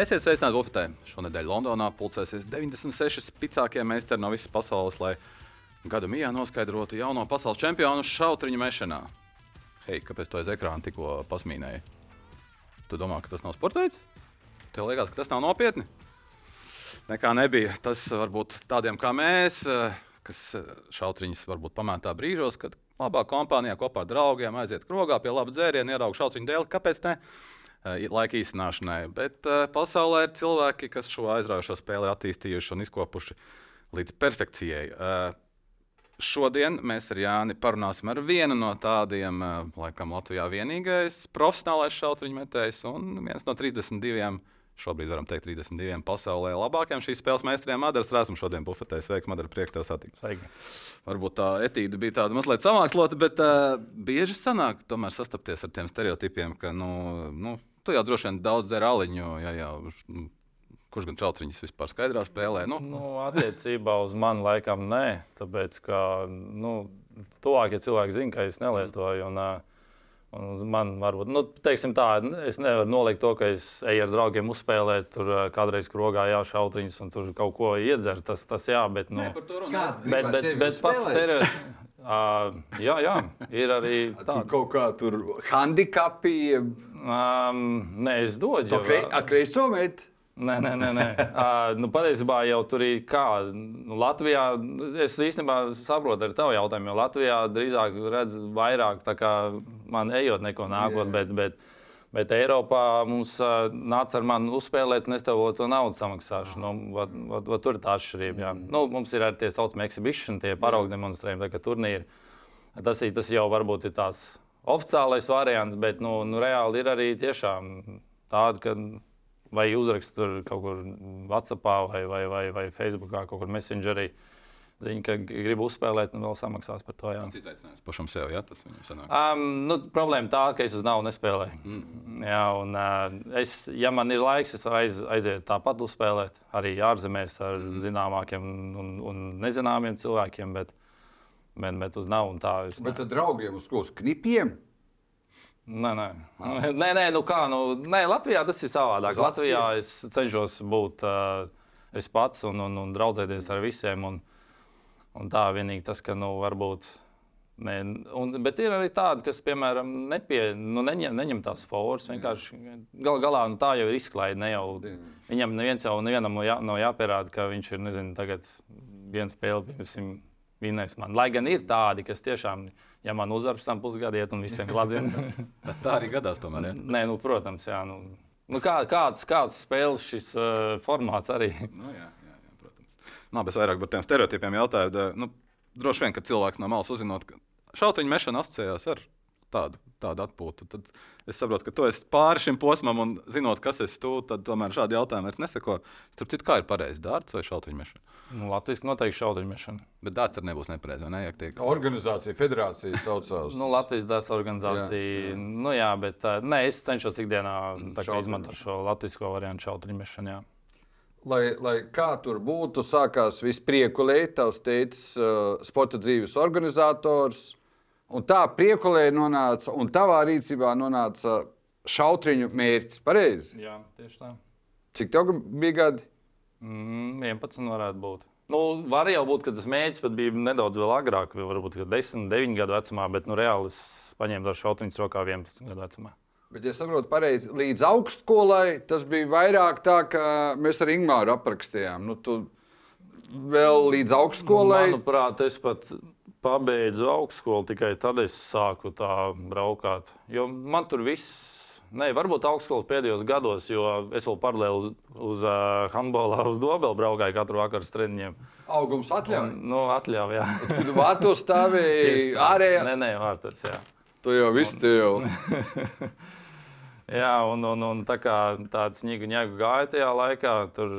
Esiet sveicināti Bufetē. Šonadēļ Londonā pulcēsies 96 spēcīgākie meistari no visas pasaules, lai gada mijā noskaidrotu jauno pasaules čempionu šautriņu mešanā. Hei, kāpēc tu aiz ekrāna tikko pasmīnēji? Tu domā, ka tas nav sporta veids? Tev liekas, ka tas nav nopietni? Nekā nebija. Tas varbūt tādiem kā mēs, kas šautriņus varbūt pamētā brīžos, kad labā kompānijā kopā ar draugiem aiziet krogā pie laba dzēriena, ierauga šautriņu dēli. Kāpēc ne? Eh, laika īsināšanai. Bet uh, pasaulē ir cilvēki, kas šo aizraujošo spēli ir attīstījuši un izkopuši līdz perfekcijai. Uh, šodien mēs ar Jāni parunāsim ar vienu no tādiem, uh, laikam, Latvijā vienīgais profesionālais šautriņu metējs un viens no 32. Šobrīd varam teikt, 32 pasaulē labākajiem šīs spēles meistariem. Madara Strāsam šodien bufetē. Sveiks, Madara, prieks tev satikt. Sveiki. Varbūt tā etīda bija tāda mazliet samākslota, bet uh, bieži sanāk tomēr sastapties ar tiem stereotipiem, ka, nu, nu Tu jau droši vien daudz dzer aliņu, ja jau. Nu, kurš gan čautriņus vispār skaidrā spēlē? Nu? Nu, attiecībā uz mani laikam nē, tāpēc ka nu, tuvākie cilvēki zina, ka es nelietoju. Un, Un man varbūt, nu, teiksim tā, es nevaru nolikt to, ka es eju ar draugiem uzspēlēt, tur kādreiz krogā jāšautriņas un tur kaut ko iedzer. Tas, tas jā, bet. Nu, Nē, Kāds bet, bet, bet pats stereotips. Uh, jā, jā, ir arī tāda. Tur kaut kā tur handikapi. Um, nē, es dodu jau tādu kreiso meitu. Nē, nē, nē. nē. Uh, nu, patiesībā jau tur ir kā. Nu, Latvijā, es īstenībā saprotu ar tavu jautājumu, jo Latvijā drīzāk redz vairāk, kā man ejot, neko nākot. Bet, bet, Bet Eiropā mums uh, nāca ar mani uzspēlēt, un es tev to naudu samaksāšu. Nu, vat, vat, vat, tur ir tā atšķirība. Jā. Nu, mums ir arī tie saucamie exhibition, tie paraugu demonstrējumi, kā turnīri. Tas, tas jau varbūt ir tās oficiālais variants, bet nu, nu, reāli ir arī tiešām tādi, ka vai uzrakst tur kaut kur WhatsApp vai, vai, vai, vai Facebookā, kaut kur Messengerī. Viņi, ka grib uzspēlēt, un vēl samaksās par to. Jā. Tas izaicinājums pašam sev, ja tas viņam sanāk. Um, nu, problēma tā, ka es uz naudu nespēlēju. Mm. Jā, un, uh, es, ja man ir laiks, es varu aiz, aiziet tāpat uzspēlēt, arī ārzemēs ar mm. zināmākiem un, un nezināmiem cilvēkiem, bet, bet, bet uz naudu tā. Es, bet tad draugiem uz ko? Knipiem? Nē, nē. nē, nē, nu kā, nu, nē, Latvijā tas ir savādāk. Latvijā es cenšos būt uh, es pats un, un, un draudzēties ar visiem. Un, Un tā vienīgi tas, ka nu, varbūt. Ne, un, bet ir arī tādi, kas, piemēram, nepie, nu, neņem, neņem tās formas. Vienkārši gal, galā nu, tā jau ir izklaide. Jau, viņam neviens jau nevienam nav, jā, nav jāpierāda, ka viņš ir nezinu, tagad viens spēle, piemēram, vinnējis man. Lai gan ir tādi, kas tiešām, ja man uzvaras tam pusgadu iet un visiem klādzieniem. tā arī gadās tomēr. Ja? Nē, nu, protams, jā. Nu, nu, kā, kāds, kāds spēles šis uh, formāts arī. Nu, jā. Nav bez vairāk par tiem stereotipiem jautājumu. Nu, droši vien, ka cilvēks no malas uzzinot, ka šauteņa mešana asociējās ar tādu, tādu atpūtu. Tad es saprotu, ka tu esi pāri šim posmam un zinot, kas esi tu, tad tomēr šādi jautājumi vairs neseko. Starp citu, kā ir pareizi dārts vai šauteņa mešana? Nu, Latvijas noteikti šauteņa mešana. Bet dārts arī nebūs nepareizi, vai ne? Ja tiek... Organizācija, federācija saucās. nu, Latvijas dārts organizācija. Jā, jā. Nu, jā, bet nē, es cenšos ikdienā izmantot šo latviešu variantu. Jā lai, lai kā tur būtu, sākās viss priekulē, tavs teicis, uh, sporta dzīves organizators. Un tā priekulē nonāca, un tavā rīcībā nonāca šautriņu mērķis. Pareizi? Jā, tieši tā. Cik tev bija gadi? Mm, 11 varētu būt. Nu, var jau būt, ka tas pat bija nedaudz vēl agrāk, varbūt 10, 9 gadu vecumā, bet nu, reāli es paņēmu tos šautriņus rokā 11 gadu vecumā. Bet, ja saprotu pareizi, līdz augstskolai tas bija vairāk tā, ka mēs ar Ingūru aprakstījām. Nu, tu vēl līdz augstskolai. Nu, manuprāt, es pat pabeidzu augstskolu, tikai tad es sāku tā braukāt. Jo man tur viss, ne, varbūt augstskolas pēdējos gados, jo es vēl paralēli uz, uz uh, handbolā, uz dobeli braukāju katru vakaru treniņiem. Augums atļauj? Nu, atļauj, jā. Kad vārtos stāvēja ārējā? Nē, nē, vārtos, jā. Tu jau viss te jau. Jā, un, un, un tā kā tāda sniega ņēga gāja tajā laikā, tur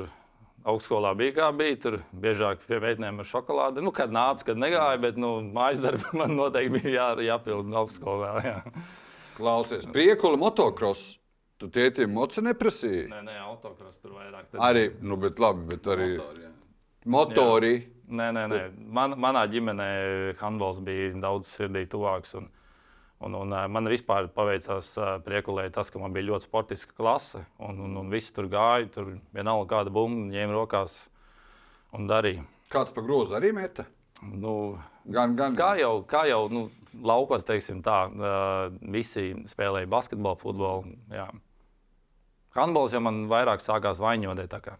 augstskolā bija kā bija. Tur biežāk pie meitenēm ar šokolādi. Nu, kad nāca, kad negāja, bet nu, mājas darbi man noteikti bija jā, jāpild augstskolā. Jā. Klausies, priekula motocross. Tu tētim moci neprasīji? Nē, nē, autokross tur vairāk. Tad... Arī, nu, bet labi, bet arī motori. Jā. motori. Jā. Nē, nē, nē. Man, manā ģimenē handbols bija daudz sirdī tuvāks. Un, Un, un, man vispār paveicās priekulēt tas, ka man bija ļoti sportiska klase. Un, un, un viss tur gāja, tur vienalga kāda bumba ņēma rokās un darīja. Kāds pa grozu arī meta? Nu, Gan, gan. kā jau, kā jau nu, laukos, teiksim, tā, visi spēlēja basketbolu, futbolu. Jā. Handbols jau man vairāk sākās tā kā.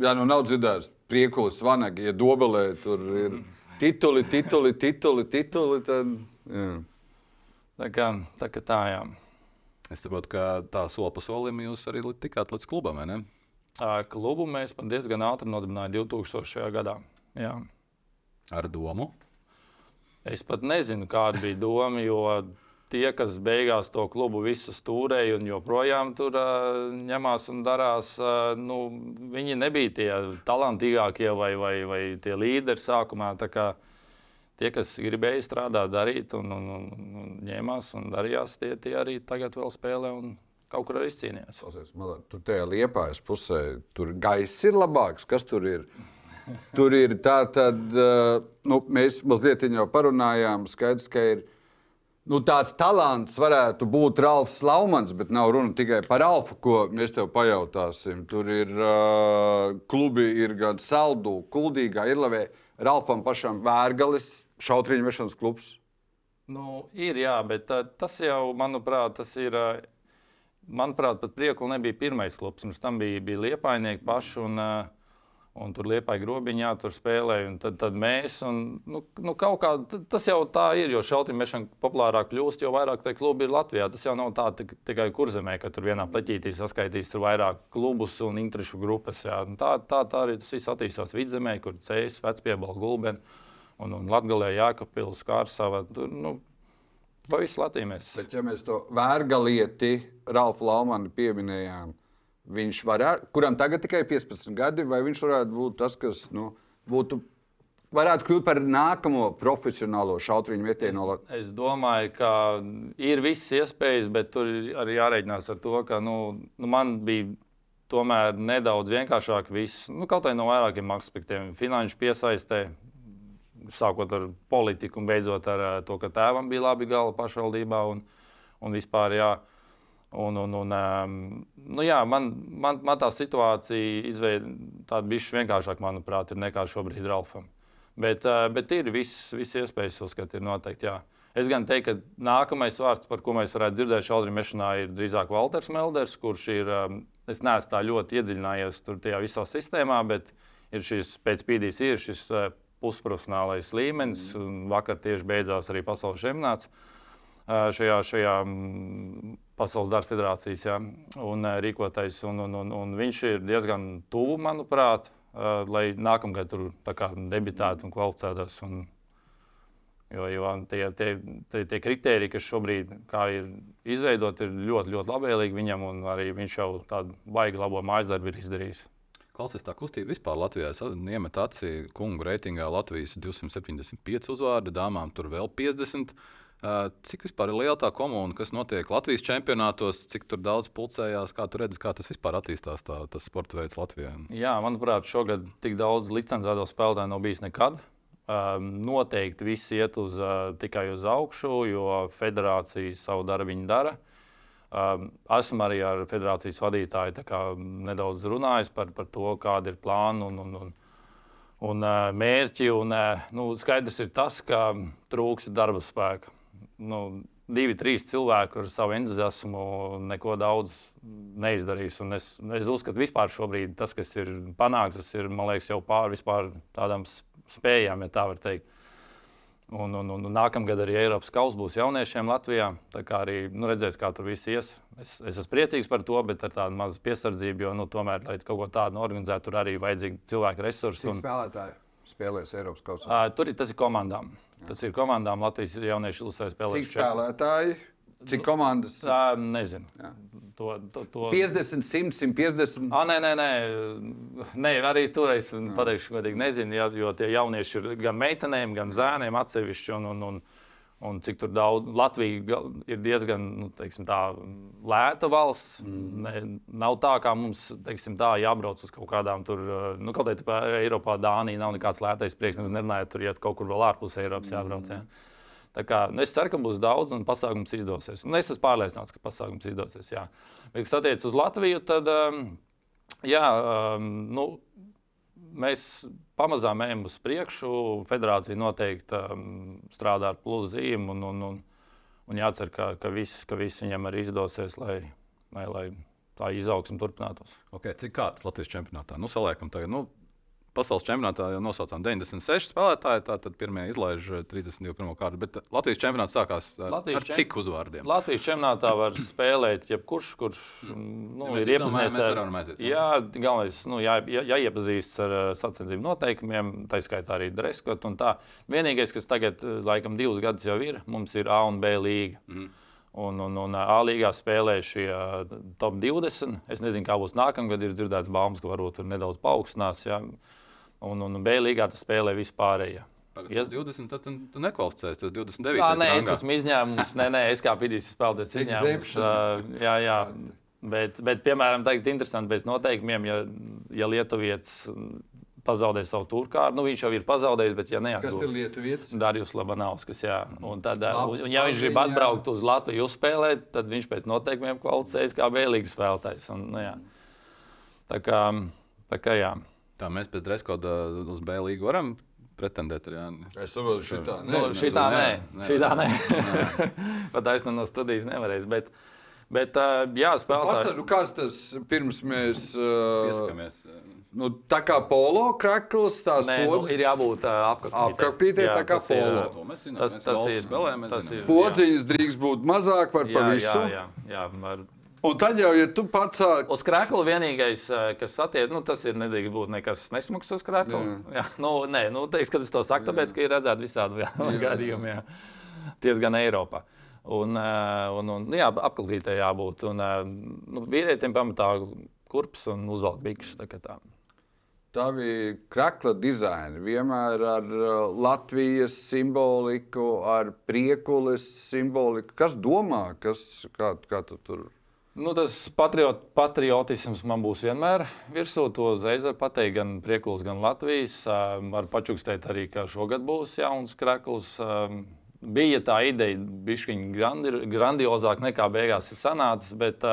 Jā, nu nav dzirdēts. Priekulis, vanagi, ja dobelē tur ir tituli, tituli, tituli, tituli. Tad, jā. Tā kā tā, kā tā jā. Es saprotu, ka tā soli pa solim jūs arī tikāt līdz klubam, vai ne? Klubu mēs diezgan ātri nodibinājām 2000. gadā. Jā. Ar domu. Es pat nezinu, kāda bija doma, jo tie, kas beigās to klubu visu stūrēja un joprojām tur uh, ņemās un darās, uh, nu, viņi nebija tie talantīgākie vai, vai, vai tie līderi sākumā. Tie, kas gribēja strādāt, darīt, un, un, un, un ņēmās un darījās, tie, tie arī tagad vēl spēlē un kaut kur arī izcīnījās. Tur tajā liepājas pusē, tur gaiss ir labāks. Kas tur ir? Tur ir tā, tad uh, nu, mēs mazliet jau parunājām. Skaidrs, ka ir nu, tāds talants, varētu būt Ralfs Laumans, bet nav runa tikai par Ralfu, ko mēs tev pajautāsim. Tur ir uh, klubi, ir gan Saldu, Kuldīgā, Irlavē, Ralfam pašam Vērgalis, šautriņu vešanas klubs. Nu, ir, jā, bet uh, tas jau, manuprāt, tas ir. Manuprāt, pat prieku nebija pirmais klubs. Pirms tam bija, bija liepainieki paši. Un, uh, Un tur liepa grobiņā, tur spēlēja. Tad, tad mēs, un, nu, nu, kaut kā tas jau tā ir, jo šautimēšana populārāk kļūst, jo vairāk tie klubi ir Latvijā. Tas jau nav tā tik, tikai kurzemē, ka tur vienā pleķītī saskaitīs tur vairāk klubus un interešu grupas. Jā. Un Tā, tā, tā arī tas viss attīstās vidzemē, kur ceļš, vecpiebalga gulbeni un, un Latgalē Jākapils, Kārsava. Tur, nu, pa visu Latviju mēs. Bet, ja mēs to vērgalieti, Ralfu Laumanu pieminējām, viņš varētu, kuram tagad tikai 15 gadi, vai viņš varētu būt tas, kas nu, būtu, varētu kļūt par nākamo profesionālo šautriņu no Latvijas? Es domāju, ka ir visas iespējas, bet tur arī jārēķinās ar to, ka nu, nu man bija tomēr nedaudz vienkāršāk viss. Nu, kaut arī no vairākiem aspektiem. Finanšu piesaistē, sākot ar politiku un beidzot ar eh, to, ka tēvam bija labi gala pašvaldībā un, un vispār. Jā. Un, un, un, um, nu jā, man, man, man tā situācija izveid, tāda bišķi vienkāršāk, manuprāt, ir nekā šobrīd Ralfam. Bet, uh, bet ir viss, viss iespējas uzskatīt, ir noteikti. Jā. Es gan teiktu, ka nākamais vārds, par ko mēs varētu dzirdēt šādi mešanā, ir drīzāk Walters Melders, kurš ir, um, es neesmu tā ļoti iedziļinājies tur tajā visā sistēmā, bet ir šis pēc pīdīs ir šis uh, pusprofesionālais līmenis, un vakar tieši beidzās arī pasaules čempionāts šajā, šajā Pasaules darba federācijas jā, un, rīkotais. Un, un, un, un viņš ir diezgan tuvu, manuprāt, lai nākamgad tur debitētu un kvalificētos. Un, jo jo tie, tie, tie, tie kriteriji, kas šobrīd ir izveidoti, ir ļoti, ļoti labvēlīgi viņam, un arī viņš jau tādu baigi labo mājas darbu ir izdarījis. Klausies, tā kustība vispār Latvijā es iemet aci kungu reitingā Latvijas 275 uzvārdi, dāmām tur vēl 50. Cik vispār ir liela tā komuna, kas notiek Latvijas čempionātos, cik tur daudz pulcējās, kā tu redzi, kā tas vispār attīstās, tā, tas sporta veids Latvijā? Jā, manuprāt, šogad tik daudz licencēto spēlētāju nav bijis nekad. Um, noteikti viss iet uz, uh, tikai uz augšu, jo federācija savu darbu dara. Um, esmu arī ar federācijas vadītāju tā kā, nedaudz runājis par, par to, kāda ir plāna un, un, un, un uh, mērķi. Un, uh, nu, skaidrs ir tas, ka trūks darba spēka. Nu, divi, trīs cilvēki ar savu entuziasmu neko daudz neizdarīs. Un es, es uzskatu, ka vispār šobrīd tas, kas ir panākts, tas ir liekas, jau pāri tādām spējām, ja tā var teikt. Un, un, un nākamgad arī Eiropas kausa būs jauniešiem Latvijā. Tā kā arī nu, redzēs, kā tur viss ies. Es, es esmu priecīgs par to, bet ar tādu mazu piesardzību, jo nu, tomēr, lai kaut ko tādu organizētu, tur arī vajadzīgi cilvēku resursi. Cik Un, spēlētāji spēlēs Eiropas kausā? uh, tur ir tas ir komandām. Tas ir komandām Latvijas jauniešu ilustrais Cik spēlētājs. spēlētāji? Cik komandas? Tā nezinu. Jā. To, to, to... 50, 100, 150. Ah, nē, nē, nē. nē, arī tur es pateikšu, godīgi nezinu, jo tie jaunieši ir gan meitenēm, gan zēniem atsevišķi. Un, un, un, un cik tur daudz Latvija ir diezgan nu, teiksim, tā, lēta valsts. Mm. Ne, nav tā, kā mums teiksim, tā, jābrauc uz kaut kādām tur, nu, kaut kādā Eiropā, Dānija nav nekāds lētais prieks. Nerunājot, tur iet kaut kur vēl ārpus Eiropas jābrauc. Jā. Tā kā, nu, es ceru, ka būs daudz un pasākums izdosies. Un es esmu pārliecināts, ka pasākums izdosies. Jā. Bet, kas attiecas uz Latviju, tad um, jā, um, nu, mēs pamazām ejam uz priekšu. Federācija noteikti um, strādā ar plus zīmu. Un, un, un, un jācer, ka, ka, viss, ka viss viņam arī izdosies, lai, lai, lai tā izaugsme turpinātos. Okay, cik kāds Latvijas čempionātā? Nu, saliekam, tagad, nu, Pasaules čempionātā jau nosaucām 96 spēlētāji, tātad pirmie izlaiž 31. kārtu. Bet Latvijas čempionāts sākās ar, Latvijas ar cik uzvārdiem? Latvijas čempionātā var spēlēt jebkurš, kurš nu, Ja mēs ir mēs ar aiziet, jā. Jā, galvenais, nu, jā, jā, jāiepazīstas ar sacensību noteikumiem, tā skaitā arī dreskot. Vienīgais, kas tagad, laikam, divus gadus jau ir, mums ir A un B līga. Mhm. Un, un, un A līgā spēlē šie top 20. Es nezinu, kā būs nākamgad. Ir dzirdēts baumas, ka varbūt tur nedaudz paaugstinās. Ja? Un, un B līgā tas spēlē vispārējie. Yes. 20, tad tu, tu nekvalificējies, tas 29. Jā, nē, es rangā. esmu izņēmums. Nē, nē, es kā pidīs spēlētājs izņēmums. Uh, jā, jā. Bet, bet, piemēram, tagad interesanti pēc noteikumiem, ja, ja Lietuvietis pazaudē savu turkāru, nu viņš jau ir pazaudējis, bet ja Kas ir neatgūst. Lietuvietis? Darījus Labanovskis, jā. Un, tad, Labs un, ja viņš grib atbraukt uz Latviju uzspēlēt, tad viņš pēc noteikumiem kvalificējas kā vēlīgs spēlētājs. Un, nu, jā. tā kā, tā kā jā. Tā mēs pēc dreskoda uz B līgu varam pretendēt. ar Jāni? Es saprotu, šitā. Nu, Nē, šitā nē, nē, nē. šitā nē. Pat aizsnu no studijas nevarēs. Bet, bet uh, jā, spēlētāji. Nu, kāds tas pirms mēs. Uh, Piesakamies. nu, tā kā polo krakls, tās Nē, nu, podziņas, ir jābūt uh. Apkopītē, tā kā tas ir, polo. To mēs zinām. Tas, Mēs tas ir. spēlējam, mēs tas zinām. ir podziņas drīkst būt mazāk par jā, jā, pavisu. jā, jā, var. Un tad jau, ja tu pats sāk. Uz krākla vienīgais, kas attiecas, nu, tas ir nedrīkst būt nekas nesmugs uz krākla. Jā. Jā, nu, nē, nu, teiks, ka es to saku, tāpēc, ka ir redzēti visādi gadījumi. Jā. Ties gan Eiropā. Un, un, un, nu, jā, apkalpītē jābūt. Un, nu, vīrietim pamatā kurps un uzvalk bikses. tā kā tā. Tavi krakla dizaini vienmēr ar Latvijas simboliku, ar priekules simboliku. Kas domā, kas kā, kā tu tur? Nu, tas patriot, patriotisms man būs vienmēr virsū. To uzreiz var pateikt gan Priekuls, gan Latvijas. Var pačukstēt arī, ka šogad būs jauns krekls. Um, Bija tā ideja, bija grandi, grandiozāk nekā beigās ir sanācis, bet,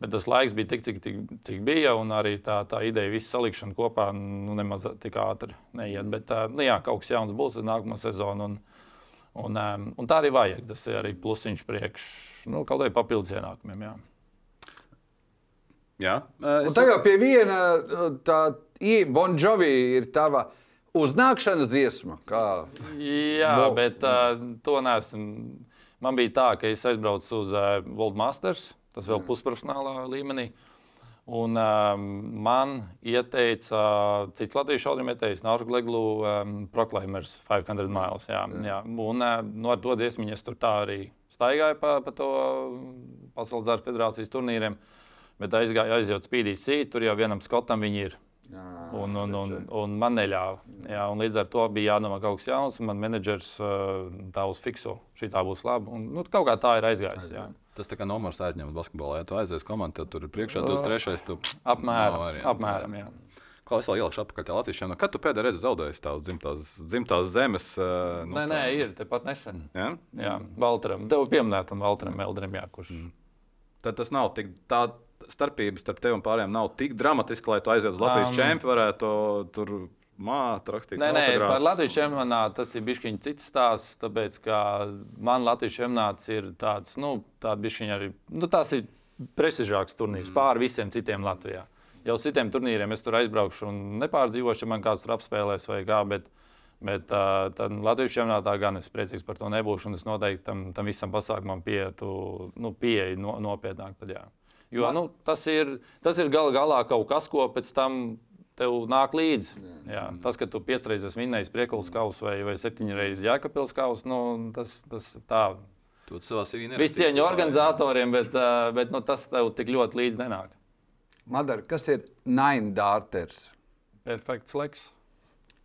bet tas laiks bija tik, cik, tik, cik bija. Un arī tā, tā ideja, visu salikšana kopā, nu, nemaz tik ātri neiet. Bet nu, jā, kaut kas jauns būs uz nākamo sezonu. Un, un, um, un tā arī vajag. Tas ir arī plusiņš priekš, nu, kaut kādai papildus ienākumiem. Jā. Jā, uh, Un tagad pie viena uh, tā Bonžovi ir tava uznākšanas dziesma. Kā... Jā, Mo... bet uh, to nesmu. Man bija tā, ka es aizbraucu uz uh, World Masters, tas vēl pusprofesionālā līmenī. Un um, man ieteica, cits latviešu šaudrim ieteica Nāru Gleglu um, Proclaimers 500 miles. Jā, jā. Un uh, no ar to dziesmiņu es tur tā arī staigāju pa, pa to Pasaules Dārza federācijas turnīriem. Bet aizgāju, aizjūt spīdīt sīt, tur jau vienam skotam viņi ir. Jā, Un, un, un, un man neļāva. Jā, un līdz ar to bija jādomā kaut kas jauns. un Man menedžers uh, tā uz fiksu. Šī tā būs laba. Un, nu, kaut kā tā ir aizgājis. Jā. Tas tā kā nomers aizņemt basketbolā. Ja tu aizies komandā, tad tur ir priekšā, tu esi trešais. Tu... Apmēram. Nav variantu. apmēram jā. Kā es vēl ielikšu apakaļ Latvijam? Kad tu pēdējo reizi zaudēji tās dzimtās, dzimtās zemes? Uh, Nē, nē, ir tepat nesen. Ja? Jā, Valteram. Tev pieminētam Valteram Eldrim, jā, kurš. Mm. Tad tas nav tik tā starpība starp tevi un pārējiem nav tik dramatiska, lai tu aizietu uz Latvijas um, čempionu, varētu tur māte rakstīt. Nē, nē, par Latvijas čempionātu tas ir bijis cits stāsts. Tāpēc, ka man Latvijas čempionāts ir tāds, nu, tāds arī, nu, tas ir prestižāks turnīrs mm. pāri visiem citiem Latvijā. Jau uz citiem turnīriem es tur aizbraukšu un nepārdzīvošu, ja man kāds tur apspēlēs vai kā. Bet, bet uh, tad Latvijas čempionātā gan es priecīgs par to nebūšu. Un es noteikti tam, tam visam pasākumam pietu, nu, pieeju no, nopietnāk. Tad, jā. jo nu, tas ir, tas ir gal galā kaut kas, ko pēc tam tev nāk līdzi. Jā, tas, ka tu piecreizes vinnēji Priekulas kausu vai, vai septiņreizes Jēkabils kausu, nu, tas, tas tā. Viss cieņu organizatoriem, bet, bet nu, tas tev tik ļoti līdzi nenāk. Madara, kas ir Nine Darters? Perfekts laiks.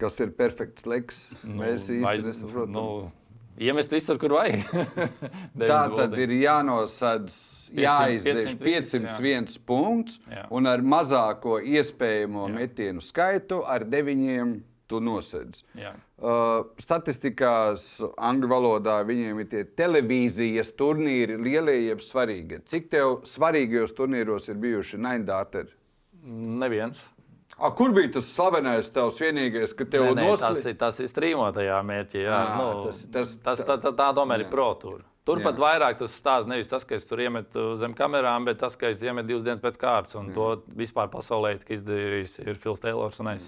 Kas ir perfekts leks? Mēs īsti nesaprotam. Nu, iemest visur, kur vajag. Tā tad ir jānosedz, 500, jāizdēž 500, 501 punkts Jā. un ar mazāko iespējamo metienu skaitu ar deviņiem tu nosedz. Jā. Uh, statistikās, angļu valodā viņiem ir tie televīzijas turnīri, lielie, jeb svarīgie. Cik tev svarīgajos turnīros ir bijuši Naindārteri? Neviens. A, kur bija tas slavenais tavs vienīgais, ka tev Nē, nē, tas, noslēdz? ir, tas ir strīmotajā mērķī. Jā, Ā, nu, tas- tas- tas, tā, tā, tā tomēr jā. ir protūra. Turpat Jā. vairāk tas stāsta nevis tas, ka es tur iemetu zem kamerām, bet tas, ka es iemetu divas dienas pēc kārtas. Un to vispār pasaulē izdarījis ir Fils Teilors un es.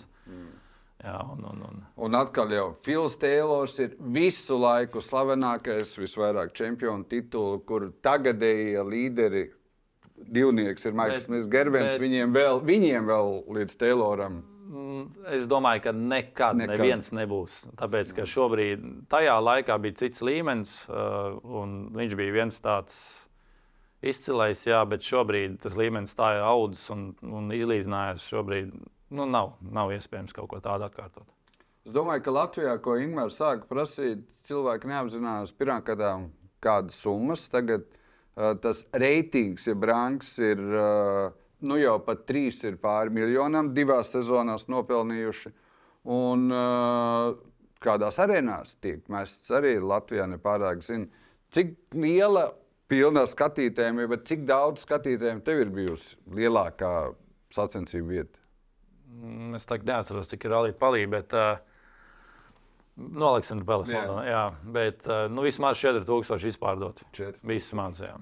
Jā, un, un, un. Un atkal jau Fils Teilors ir visu laiku slavenākais, visvairāk čempionu titulu, kur tagadējie līderi, divnieks ir Maikls Bet- Gerbens, bet- viņiem vēl, viņiem vēl līdz Tayloram. Mm, Es domāju, ka nekad, Nekad. neviens nebūs. Tāpēc, ka šobrīd, tajā laikā bija cits līmenis, uh, un viņš bija viens tāds izcilais, jā, bet šobrīd tas līmenis tā ir audzis un, un izlīdzinājis. Šobrīd nu, nav, nav iespējams kaut ko tādu atkārtot. Es domāju, ka Latvijā, ko Ingūna sāka prasīt, cilvēki neapzinās pirmkārt, kādas summas. Tagad tas reitings, ja branks ir uh, nu jau pat trīs ir pāri miljonam, divās sezonās nopelnījuši. Un uh, kādās arēnās tiek mests arī Latvijā nepārāk zina. Cik liela pilna skatītājiem, bet cik daudz skatītājiem tev ir bijusi lielākā sacensību vieta? Mm, Es tagad neatceros, cik ir rallija palīdzība, bet uh, noliksim peles. Jā. Jā. jā, bet uh, nu, vismaz 4000 izpārdot. Vismaz, jā.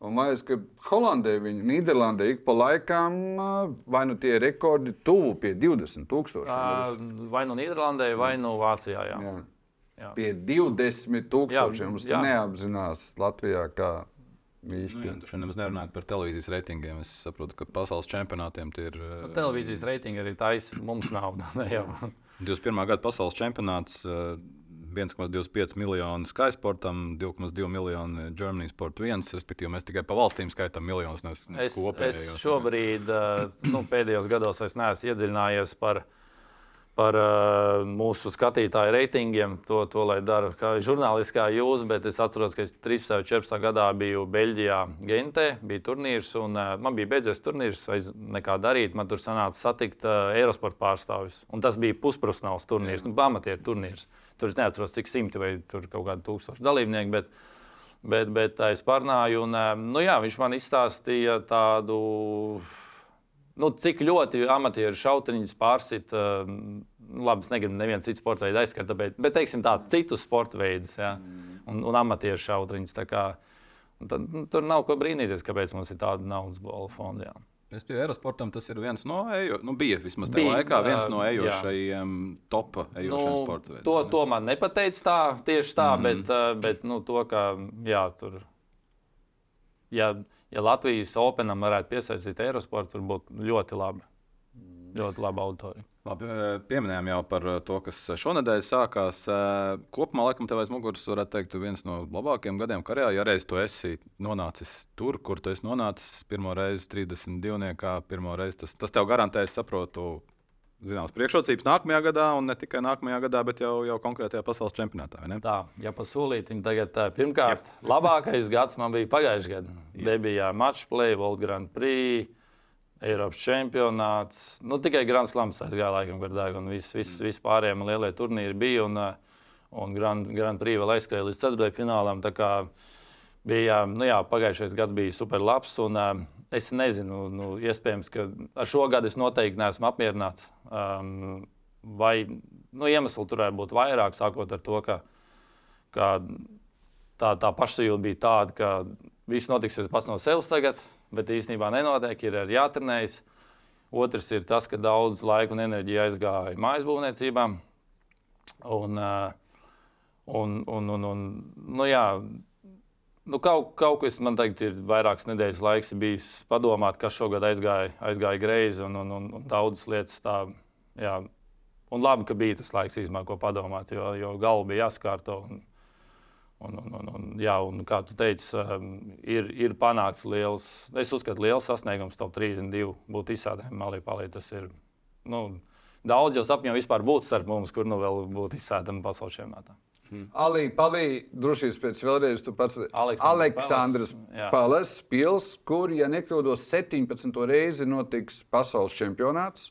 Un man liekas, ka Holandē, viņa Nīderlandē ik pa laikam ā, vai nu tie rekordi tuvu pie 20 tūkstošiem. Uh, vai nu Nīderlandē, vai nu Vācijā. Jā. Jā. Jā. Pie 20 tūkstošiem. Jā, Mums jā. neapzinās Latvijā, kā Nu, jā, Šodien nemaz nerunājot par televīzijas reitingiem. Es saprotu, ka pasaules čempionātiem tie ir. eh, Televīzijas reitingi arī taisa mums naudu. ne jau. 21. gada pasaules čempionāts. eh, 1,25 miljonu Sky Sportam, 2,2 miljonu Germany Sport 1. Respektīvi, mēs tikai pa valstīm skaitām miljonus. Nevis, nevis Es, kopējos. es šobrīd, uh, nu, pēdējos gados, vairs neesmu iedziļinājies par, par uh, mūsu skatītāju reitingiem. To, to lai dara kā žurnālistiskā jūs, bet es atceros, ka es 13. un 14. gadā biju Beļģijā, Gentē, bija turnīrs, un uh, man bija beidzies turnīrs, vairs nekā darīt. Man tur sanāca satikt uh, Eirosporta pārstāvis. Un tas bija pusprofesionāls turnīrs, nu, amatieru turnīrs. Tur es neatceros, cik simti vai tur kaut kādi tūkstoši dalībnieki. Bet, Bet, bet tā es parunāju, un nu, jā, viņš man izstāstīja tādu, nu, cik ļoti amatieru šauteņus pārsit. eh, Labi, es negribu nevienu citu sporta veidu aizskart, bet, bet teiksim tā, citus sporta veidus ja, un, un amatieru šauteņus. Tad, nu, tur nav ko brīnīties, kāpēc mums ir tāda naudas bola fonda. Jā. Es pie Eirosportam tas ir viens no ejošajiem, nu, bija vismaz tajā Bija, laikā viens no jā. ejošajiem topā ejošiem sporta veidiem. Nu, to, to man nepateica tā, tieši tā, mm -hmm. bet, uh, bet nu, to, ka jā, tur. Ja, ja Latvijas Openam varētu piesaistīt Eirosportu, tur būtu ļoti labi. Ļoti laba auditorija. Labi, eh, pieminējām jau par eh, to, kas šonadēļ sākās. Eh, Kopumā, laikam, tev aiz muguras varētu teikt, viens no labākajiem gadiem karjerā. Ja reiz tu esi nonācis tur, kur tu esi nonācis, pirmo reizi 32. kā pirmo reizi, tas, tas tev garantē, es saprotu, zināmas priekšrocības nākamajā gadā, un ne tikai nākamajā gadā, bet jau, jau konkrētajā pasaules čempionātā. Tā, ja pasolītim tagad, tā, pirmkārt, labākais gads man bija pagājušajā gadā. Debijā Matchplay, World Grand Prix. Eiropas čempionāts. Nu, tikai Grand Slams aizgāja laikam gardāk, un viss vis, vis pārējie man lielie turnīri bija. Un, un Grand, Grand Prix vēl aizskrēja līdz ceturtajai finālam. tā kā Bija, nu jā, pagājušais gads bija super labs. Un, es nezinu, nu, iespējams, ka ar šo gadu es noteikti neesmu apmierināts. Um, vai nu, iemesli tur varētu būt vairāk, sākot ar to, ka, ka tā, tā pašsajūta bija tāda, ka viss notiksies pats no sevis tagad, bet īstenībā nenotiek, ir jātrenējas. Otrs ir tas, ka daudz laika un enerģija aizgāja mājas būvniecībā. Un, uh, un, un, un, un, nu, jā, nu, kaut, kaut kas man tagad ir vairākas nedēļas laiks bijis padomāt, kas šogad aizgāja, aizgāja greizi un, un, un, un daudzas lietas tā. Jā. Un labi, ka bija tas laiks īstenībā, ko padomāt, jo, jo galva bija jāskārto. Un, Un, un, un, un, jā, un kā tu teici, um, ir, ir panākts liels, es uzskatu, liels sasniegums top 32 būt izsādēm malī palī. Tas ir nu, daudz jau sapņo vispār būt starp mums, kur nu vēl būtu izsādēm pasaules čempionātā. Ali, palī, drošības pēc vēlreiz tu pats. Aleksandrs jā. Pales, pils, kur, ja nekļūdos, 17. reizi notiks pasaules čempionāts,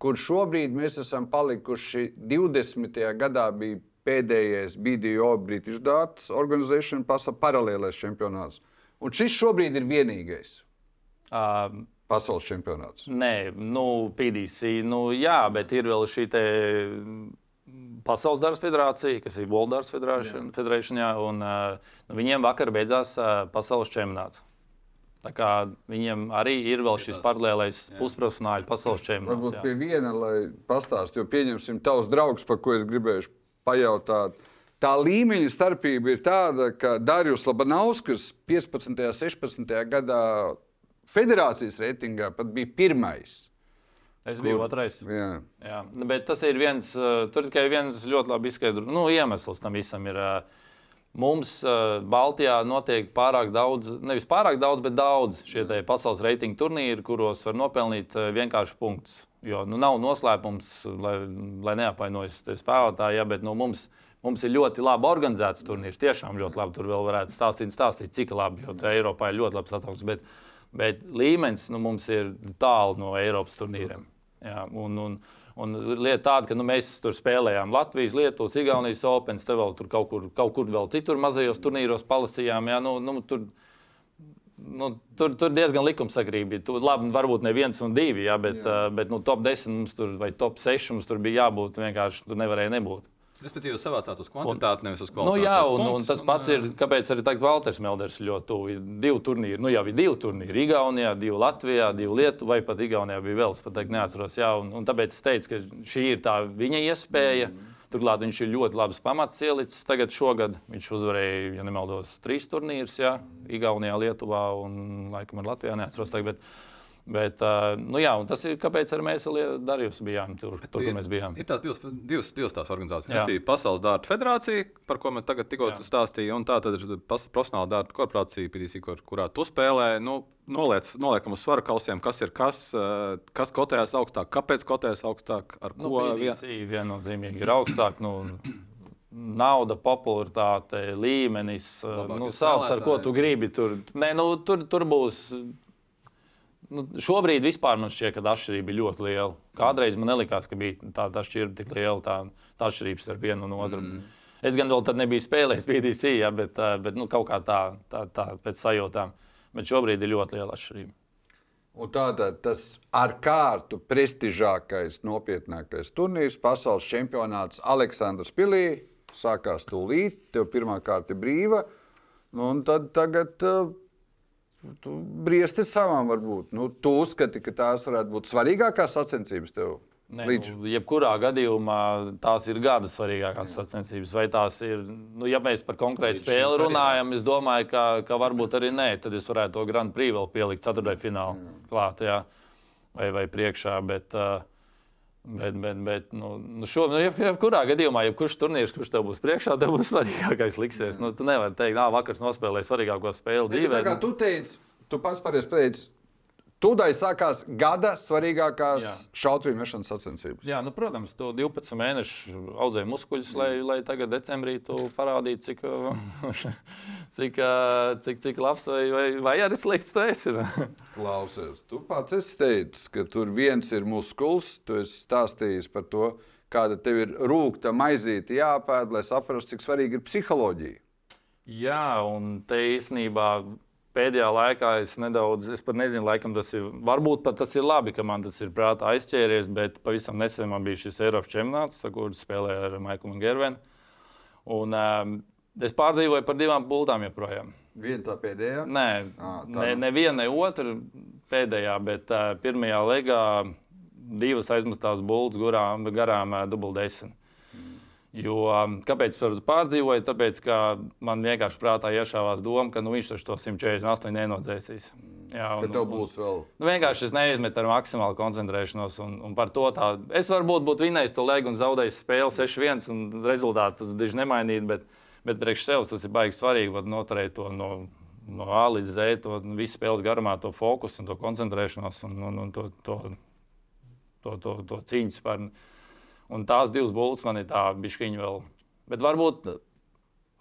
kur šobrīd mēs esam palikuši 20. gadā. bija Pēdējais BDO British Darts Organization pasaules paralēlais čempionāts. Un šis šobrīd ir vienīgais Uh, pasaules čempionāts. Nē, nu, PDC, nu, jā, bet ir vēl šī te Pasaules darba federācija, kas ir World Darts Federation, Federation jā, un uh, nu, viņiem vakar beidzās uh, pasaules čempionāts. Tā kā viņiem arī ir vēl šis paralēlais pusprofesionāļu pasaules čempionāts. Varbūt jā. pie viena, lai pastāstītu, jo pieņemsim tavs draugs, par ko es gribēju pajautāt. Tā līmeņa starpība ir tāda, ka Dārījus Labanauskas 15. un 16. gadā federācijas reitingā pat bija pirmais. Es biju otrais. Jā. Jā, nu, bet tas ir viens, uh, tur tikai viens ļoti labi izskaidro. Nu, iemesls tam visam ir. Uh, Mums uh, Baltijā notiek pārāk daudz, nevis pārāk daudz, bet daudz šie pasaules reitingu turnīri, kuros var nopelnīt uh, vienkārši punktus. Jo nu, nav noslēpums, lai, lai neapvainojas spēlētāji, ja, bet nu, mums, mums ir ļoti labi organizēts turnīrs. Tiešām ļoti labi. Tur vēl varētu stāstīt, stāstīt cik labi, jo tur Eiropā ir ļoti labs atsauksmes. Bet, bet līmenis nu, mums ir tālu no Eiropas turnīriem. Jā, un, un, un lieta tāda, ka nu, mēs tur spēlējām Latvijas, Lietuvas, Igaunijas Open, te vēl tur kaut kur, kaut kur vēl citur mazajos turnīros palasījām. Jā, nu, nu, tur, nu, tur, tur diezgan likumsakrīgi bija. Tur, labi, varbūt ne viens un divi, jā, bet, jā. bet nu, top 10 mums tur, vai top 6 mums tur bija jābūt. Vienkārši tur nevarēja nebūt. Respektīvi, jūs savācāt uz kvantitāti, nevis uz kvalitāti. Nu, jā, un, un punktus, tas pats ir, kāpēc arī tagad Valters Melders ļoti tuvu. Divi turnīri, nu jau ir divi turnīri. Igaunijā, divi Latvijā, divi Lietuvā, vai pat Igaunijā bija vēl, es pat teikt, neatceros. Jā, un, un tāpēc es teicu, ka šī ir tā viņa iespēja. Mm. Turklāt viņš ir ļoti labs pamats ielicis. Tagad šogad viņš uzvarēja, ja nemaldos, trīs turnīrus. Jā, Igaunijā, Lietuvā un laikam ar Latvijā neatceros. Tagad, bet, Bet, nu jā, tas ir kāpēc mēs ar Darījus bijām tur, tur kur mēs bijām. Ir tās divas, divas, divas tās organizācijas. Jā. Ir Pasaules dārta federācija, par ko mēs tagad tikko Jā. stāstījām, un tā ir profesionāla dārta korporācija, PDC, kur, kurā tu spēlē. Nu, noliec, noliekam uz svaru kausiem, kas ir kas, kas kotējas augstāk, kāpēc kotējas augstāk, ar Nu, ko vien- PDC viennozīmīgi ir augstāk. Nu, Nauda, popularitāte, līmenis, Labākie nu, savs, ar ko tu gribi. Tur, nē, nu, tur, tur būs. Nu, šobrīd vispār man šķiet, ka atšķirība ir ļoti liela. Kādreiz man nelikās, ka bija tāda atšķirība tik liela, tā, tā atšķirība starp vienu un otru. Mm. Es gan vēl tad nebiju spēlējis PDC, ja, bet, ā, bet nu, kaut kā tā, tā, tā pēc sajūtām. Bet šobrīd ir ļoti liela atšķirība. Un tātad tas ar kārtu prestižākais, nopietnākais turnīrs, pasaules čempionāts Aleksandrs Pilī. Sākās tūlīt, tev pirmā kārta brīva. Nu, un tad tagad uh, tu briesti savām varbūt. Nu, tu uzskati, ka tās varētu būt svarīgākās sacensības tev. Nē, Līdz. nu, jebkurā gadījumā tās ir gada svarīgākās sacensības. Vai tās ir, nu, ja mēs par konkrētu Līdz spēli runājam, es domāju, ka, ka varbūt arī nē, tad es varētu to Grand Prix vēl pielikt ceturtajā finālā klāt, jā, vai, vai priekšā. Bet, uh, Bet, bet, bet nu, nu šo, nu, jeb, jebkurā gadījumā, jebkurš turnīrs, kurš tev būs priekšā, tev būs svarīgākais liksies. Nu, tu nevari teikt, ka vakar nospēlēji svarīgāko spēli Bet, dzīvē. tā kā tu teici, tu pats pareizi pateici, tūdaļ sākās gada svarīgākās šautrīm mešanas sacensības. Jā, nu, protams, tu 12 mēnešus audzēji muskuļus, lai, lai tagad decembrī tu parādītu, cik, cik, cik, cik labs vai, vai, vai arī slikts tu esi. nu. Klausies, tu pats esi teicis, ka tur viens ir muskulis. Tu esi stāstījis par to, kāda tev ir rūkta maizīte jāpēd, lai saprastu, cik svarīga ir psiholoģija. Jā, un te īstenībā pēdējā laikā es nedaudz, es pat nezinu, laikam tas ir, varbūt pat tas ir labi, ka man tas ir prātā aizķēries, bet pavisam nesen man bija šis Eiropas čempionāts, kur spēlēju ar Maiklu Gervenu. Un um, es pārdzīvoju par divām bultām joprojām. Viena tā pēdējā. Nē, Ā, tā ne, nav. ne viena, ne otra pēdējā, bet uh, pirmajā legā divas aizmestās bultas garām, garām uh, dubultdesmit. Jo, um, kāpēc es pārdzīvoju? Tāpēc, ka man vienkārši prātā iešāvās doma, ka nu, viņš taču to 148 nenodzēsīs. Jā, Ka tev būs vēl. Nu, vienkārši es neizmetu ar maksimālu koncentrēšanos. Un, un par to tā, es varbūt būtu vinējis to legu un zaudējis spēli 6-1, un rezultātu tas diži nemainīt. Bet, bet priekš sevis tas ir baigi svarīgi noturēt to no, no A līdz Z, to visu spēles garumā, to fokusu un to koncentrēšanos un, un, un to, to, to, to, to cīņu spēru. Un tās divas bultas man ir tā bišķiņa vēl. Bet varbūt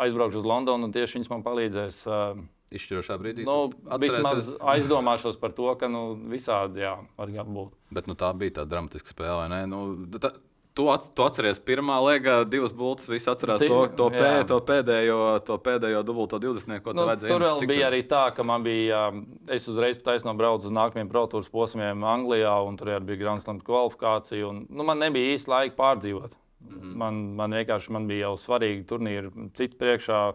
aizbraukšu uz Londonu, un tieši viņas man palīdzēs. Uh, Izšķirošā brīdī. Nu, vismaz aizdomāšos par to, ka nu, visādi jā, var būt. Bet nu, tā bija tā dramatiska spēle. Nu, tā, Tu, ats, tu atceries, pirmā līga, divas bultas. Visi atcerās Cik- to, to, pē, jā. to pēdējo, to pēdējo dubulto 20. ko Nu, tu vajadzēja. tur vēl Cik bija tur- arī tā, ka man bija. um, Es uzreiz taisno braucu uz nākamajiem protūras posmiem Anglijā, un tur arī bija Grand Slam kvalifikācija. Un, nu, man nebija īsti laika pārdzīvot. Mm -hmm. man, man vienkārši man bija jau svarīgi turnīri, citu priekšā.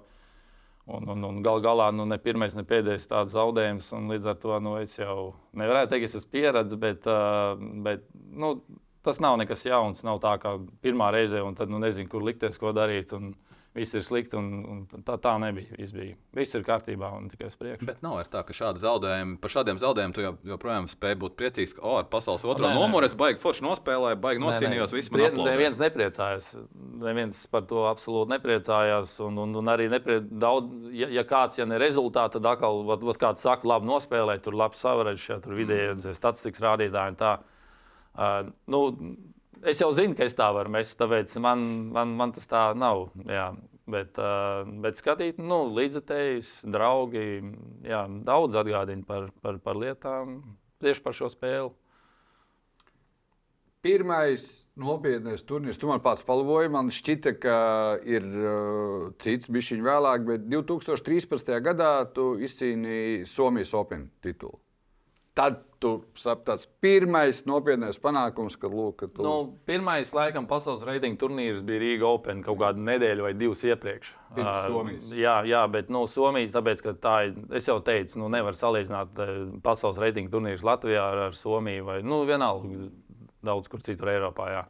Un, un, un gal galā nu, ne pirmais, ne pēdējais tāds zaudējums. Līdz ar to nu, es jau nevarētu teikt, ka es esmu pieredzējis, bet, uh, bet nu, tas nav nekas jauns. Nav tā kā pirmā reize, un tad nu, nezinu, kur likties, ko darīt. Un viss ir slikti, un, un tā, tā nebija. Viss, bija. viss ir kārtībā un tikai uz priekšu. Bet nav vairs tā, ka šādi zaudējumi, par šādiem zaudējumiem tu joprojām spēj būt priecīgs, ka, oh, ar pasaules otro Nē, nē. numuru es baigi forši nospēlēju, baigi nocīnījos, Prie- aplaudē. Neviens nepriecājās. Neviens par to absolūti nepriecājās. Un, un, un arī neprie, daudz, ja, ja kāds, ja ne rezultāts, tad atkal, vat, vat kāds saka, labi nospēlēt, tur labi savarēs, ja tur vidēji mm. statistikas rādītāji. Uh, nu, es jau zinu, ka es tā varu mest, tāpēc man, man, man tas tā nav. Jā. Bet, uh, bet skatīt, nu, līdzekļus, draugi, jā, daudz atgādina par, par, par lietām tieši par šo spēli. Pirmais nopietnais turnīrs, tu man pats palvoji. Man šķita, ka ir uh, cits, bija viņa vēlāk, bet 2013. gadā tu izcīnīji Somijas Open titulu. Tad tu saprati, tas pirmais nopietnais panākums, kad lūk, ka tu. Nu, pirmais, laikam, pasaules reitinga turnīrs bija Rīga Open kaut kādu nedēļu vai divas iepriekš. Pirms Ā, Somijas. Jā, jā, bet nu, Somijas, tāpēc, ka tā ir, es jau teicu, nu, nevar salīdzināt pasaules reitinga turnīrus Latvijā ar, ar Somiju vai, nu, vienalga, daudz kur citur Eiropā. Jā.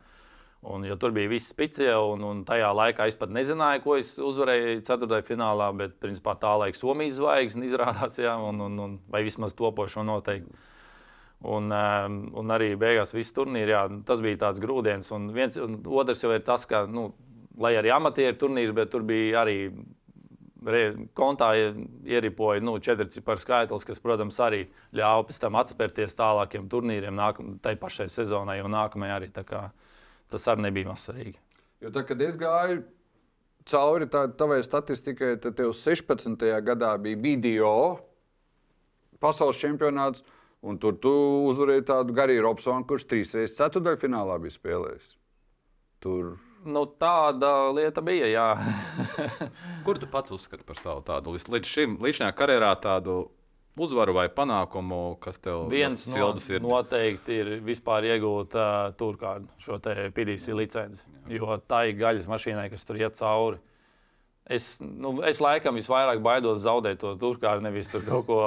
Un, jo tur bija viss spēcīgs, un, un tajā laikā es pat nezināju, ko es uzvarēju ceturtajā finālā. Bet, principā, tā laika Somijas zvaigzne izrādās, jā, un, un, un, vai vismaz topošo noteikti. Un, um, un arī beigās viss turnīrs, jā, tas bija tāds grūdienis. Un viens, un otrs jau ir tas, ka, nu, lai arī amatieru turnīrs, bet tur bija arī kontā ieripoja nu, četri ciparu skaitlis, kas, protams, arī ļāva pēc tam atspērties tālākiem turnīriem, nākam, tai pašai sezonai un nākamajai arī. Tas arī nebija mazsvarīgi. Jo tad, kad es gāju cauri tā, tavai statistikai, tad tev 16. gadā bija video pasaules čempionāts, un tur tu uzvarēji tādu Gariju Robsonu, kurš trīs reizes ceturdaļfinālā bija spēlējis. Tur Nu, tāda lieta bija. Jā. Kur tu pats uzskati par savu tādu vis- līdz šim, līdz šajā karjerā tādu uzvaru vai panākumu, kas tev Viens no, ir? noteikti ir vispār iegūt uh, turkārdu, šo PDC licenci. Jo tā ir gaļas mašīnai, kas tur iet cauri. Es, nu, es laikam visvairāk baidos zaudēt to turkārdu, nevis tur kaut ko.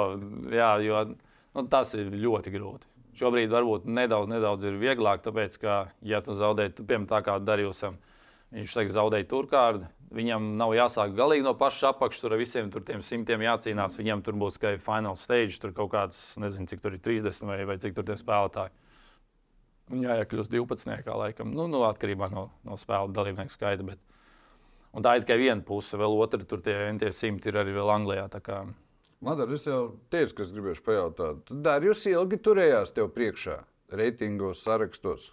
Jā, jo nu, tas ir ļoti grūti. Šobrīd varbūt nedaudz, nedaudz ir vieglāk, tāpēc, ka, ja tu zaudē, tu, piemēram, tā kā Darījusam, viņš tagad zaudēja turkārdu. Viņam nav jāsāk galīgi no paša apakšas, ar visiem tur tiem simtiem jācīnās. Viņam tur būs tikai final stage, tur kaut kāds, nezinu, cik tur ir 30 vai, vai cik tur tie spēlētāji. Un jāiekļūst 12. laikam, nu, nu atkarībā no, no spēles dalībnieku skaita. Bet... Un tā ir tikai viena puse, vēl otra tur tie, simti ir arī vēl Anglijā. kā- Madara, es jau teicu, kas gribēju pajautāt. Dārījus ilgi turējās tev priekšā, reitingos, sarakstos.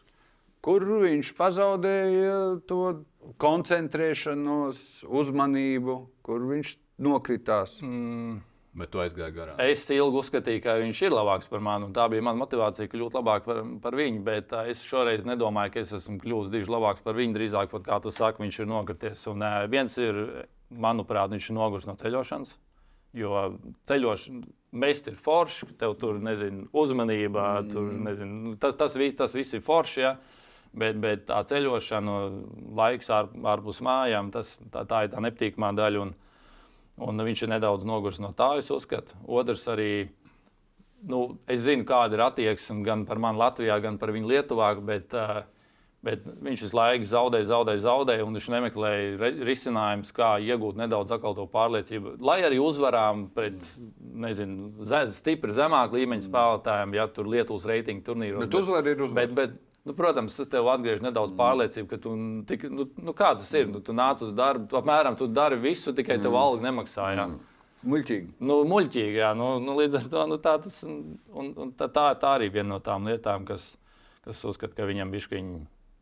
Kur viņš pazaudēja to koncentrēšanos, uzmanību, kur viņš nokritās? Mm, Bet tu aizgāji garām. Es ilgi uzskatīju, ka viņš ir labāks par mani, un tā bija mana motivācija kļūt labāk par, par viņu. Bet uh, es šoreiz nedomāju, ka es esmu kļuvis diži labāks par viņu. Drīzāk, pat, kā tu saki, viņš ir nokrities. Un uh, viens ir, manuprāt, viņš ir noguris no ceļošanas. Jo ceļošana, mest ir forši, tev tur nezinu, uzmanība, mm. tur, nezinu, tas, tas, vi- tas viss ir forši. Ja? Bet, bet tā ceļošana, laiks ār, ārpus mājām, tas, tā, tā ir tā nepatīkamā daļa. Un, un viņš ir nedaudz noguris no tā, es uzskatu. Otrs arī, nu, es zinu, kāda ir attieksme gan par mani Latvijā, gan par viņu Lietuvā. Bet, uh, Bet viņš visu laiku zaudēja, zaudēja, zaudēja, un viņš nemeklēja risinājumus, kā iegūt nedaudz to pārliecību. Lai arī uzvarām pret, nezinu, ze- stipri zemāku līmeņa spēlētājiem, ja tur Lietuvas reitingu turnīros. Bet uzvara ir uzvara. Bet, bet, nu, protams, tas tev atgriež nedaudz pārliecību, ka tu, tik, nu, nu, kāds tas ir. Nu, tu nāc uz darbu, tu apmēram tu dari visu, tikai tev alga nemaksā. Jā. Muļķīgi. Nu, muļķīgi, jā. Nu, nu, līdz ar to nu, tā, tas, un, un tā, tā, tā arī viena no tām lietām, kas, kas uzskata, ka viņam, bišķiņ,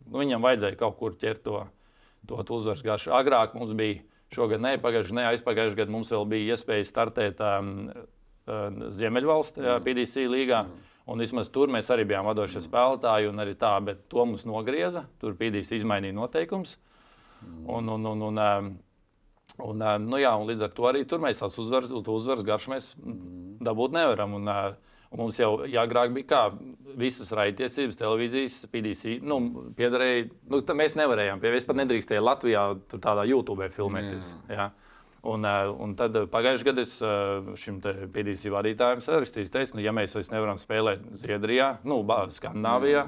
nu, viņam vajadzēja kaut kur ķert to, to uzvaras garšu. Agrāk mums bija Šogad ne, pagājušajā gadā, aizpagājušajā gadā mums vēl bija iespēja startēt um, uh, Ziemeļvalstu mm. PDC līgā. Mm. Un vismaz tur mēs arī bijām vadošie spēlētāji, un arī tā, bet to mums nogrieza. Tur PDC izmainīja noteikumus. Mm. Un, un, un, un, um, un, um, nu jā, un līdz ar to arī tur mēs tās uzvaras, uzvaras garš mēs dabūt nevaram. Un, uh, Un mums jau agrāk bija kā visas raidtiesības, televīzijas, PDC. Nu, piederēja, nu, mēs nevarējām, pie, es pat nedrīkstēju Latvijā tādā YouTube filmēties. Jā. Jā. Un, eh, un tad pagājušajā gadā es eh, šim PDC vadītājam sarakstīju, teicu, nu, ja mēs vairs nevaram spēlēt Zviedrijā, nu, Skandināvijā,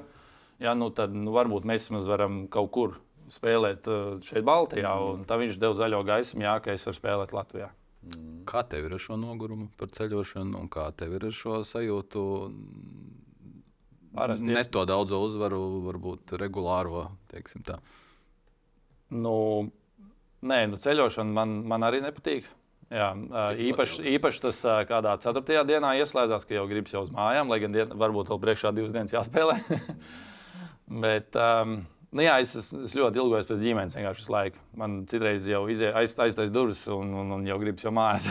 jā, nu, tad nu, varbūt mēs varam kaut kur spēlēt eh, šeit, Baltijā. Un tad viņš deva zaļo gaismu, jā, ka es varu spēlēt Latvijā. Mm. Kā tev ir ar šo nogurumu par ceļošanu, un kā tev ir ar šo sajūtu? Parasti ne to daudzo uzvaru, varbūt regulāro, teiksim tā. Nu, nē, nu ceļošana man, man arī nepatīk. Jā, īpaši, īpaši tas kādā ceturtajā dienā ieslēdzās, ka jau gribas jau uz mājām, lai gan dien, varbūt vēl priekšā divas dienas jāspēlē. Bet, um, Nu, jā, es, es, es ļoti ilgojos pēc ģimenes vienkārši visu laiku. Man citreiz jau aiz, aiztais durvis un, un, un jau gribas jau mājās.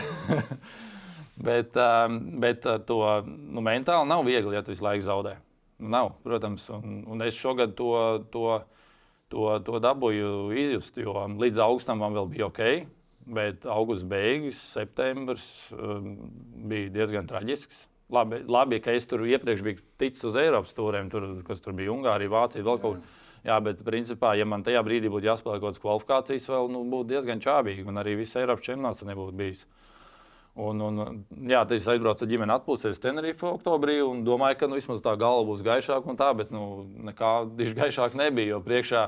bet, um, bet to nu, mentāli nav viegli, ja tu visu laiku zaudē. Nu, nav, protams, un, un es šogad to, to, to, to dabūju izjust, jo līdz augustam man vēl bija ok. Bet augusta beigas, septembris um, bija diezgan traģisks. Labi, labi, ka es tur iepriekš biju ticis uz Eiropas stūriem, tur, kas tur bija Ungārija, Vācija, vēl kaut kur. Jā, bet principā, ja man tajā brīdī būtu jāspēlē kaut kādas kvalifikācijas, vēl nu, būtu diezgan čābīgi. Un arī viss Eiropas čempionāts nebūtu bijis. Un, un, jā, tad es aizbraucu ar ģimeni atpūsties Tenerife oktobrī un domāju, ka nu, vismaz tā galva būs gaišāka un tā, bet nu, nekā diši gaišāk nebija. Jo priekšā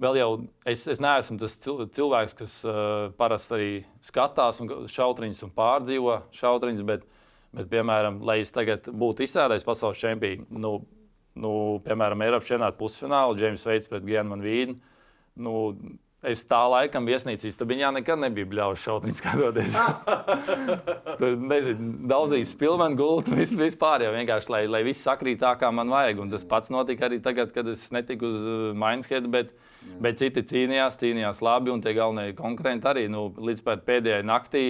vēl jau es, es neesmu tas cilvēks, kas uh, parasti arī skatās un šautriņus un pārdzīvo šautriņus, bet, bet, piemēram, lai es tagad būtu izsēdējis pasaules čempionu, nu, nu, piemēram, Eiropas čempionāta pusfinālā, Džeims Veits pret Gienu Vīnu. Nu, Es tā laikam viesnīcā stabiņā nekad nebiju bļauts šautni skatoties. Tur nezinu, daudzīs spilveni gultu, vis, vispār jau vienkārši, lai, lai viss sakrīt tā, kā man vajag. Un tas pats notika arī tagad, kad es netiku uz uh, Mainshead, bet, bet citi cīnījās, cīnījās labi, un tie galvenie konkurenti arī nu, līdz pēdējai naktī.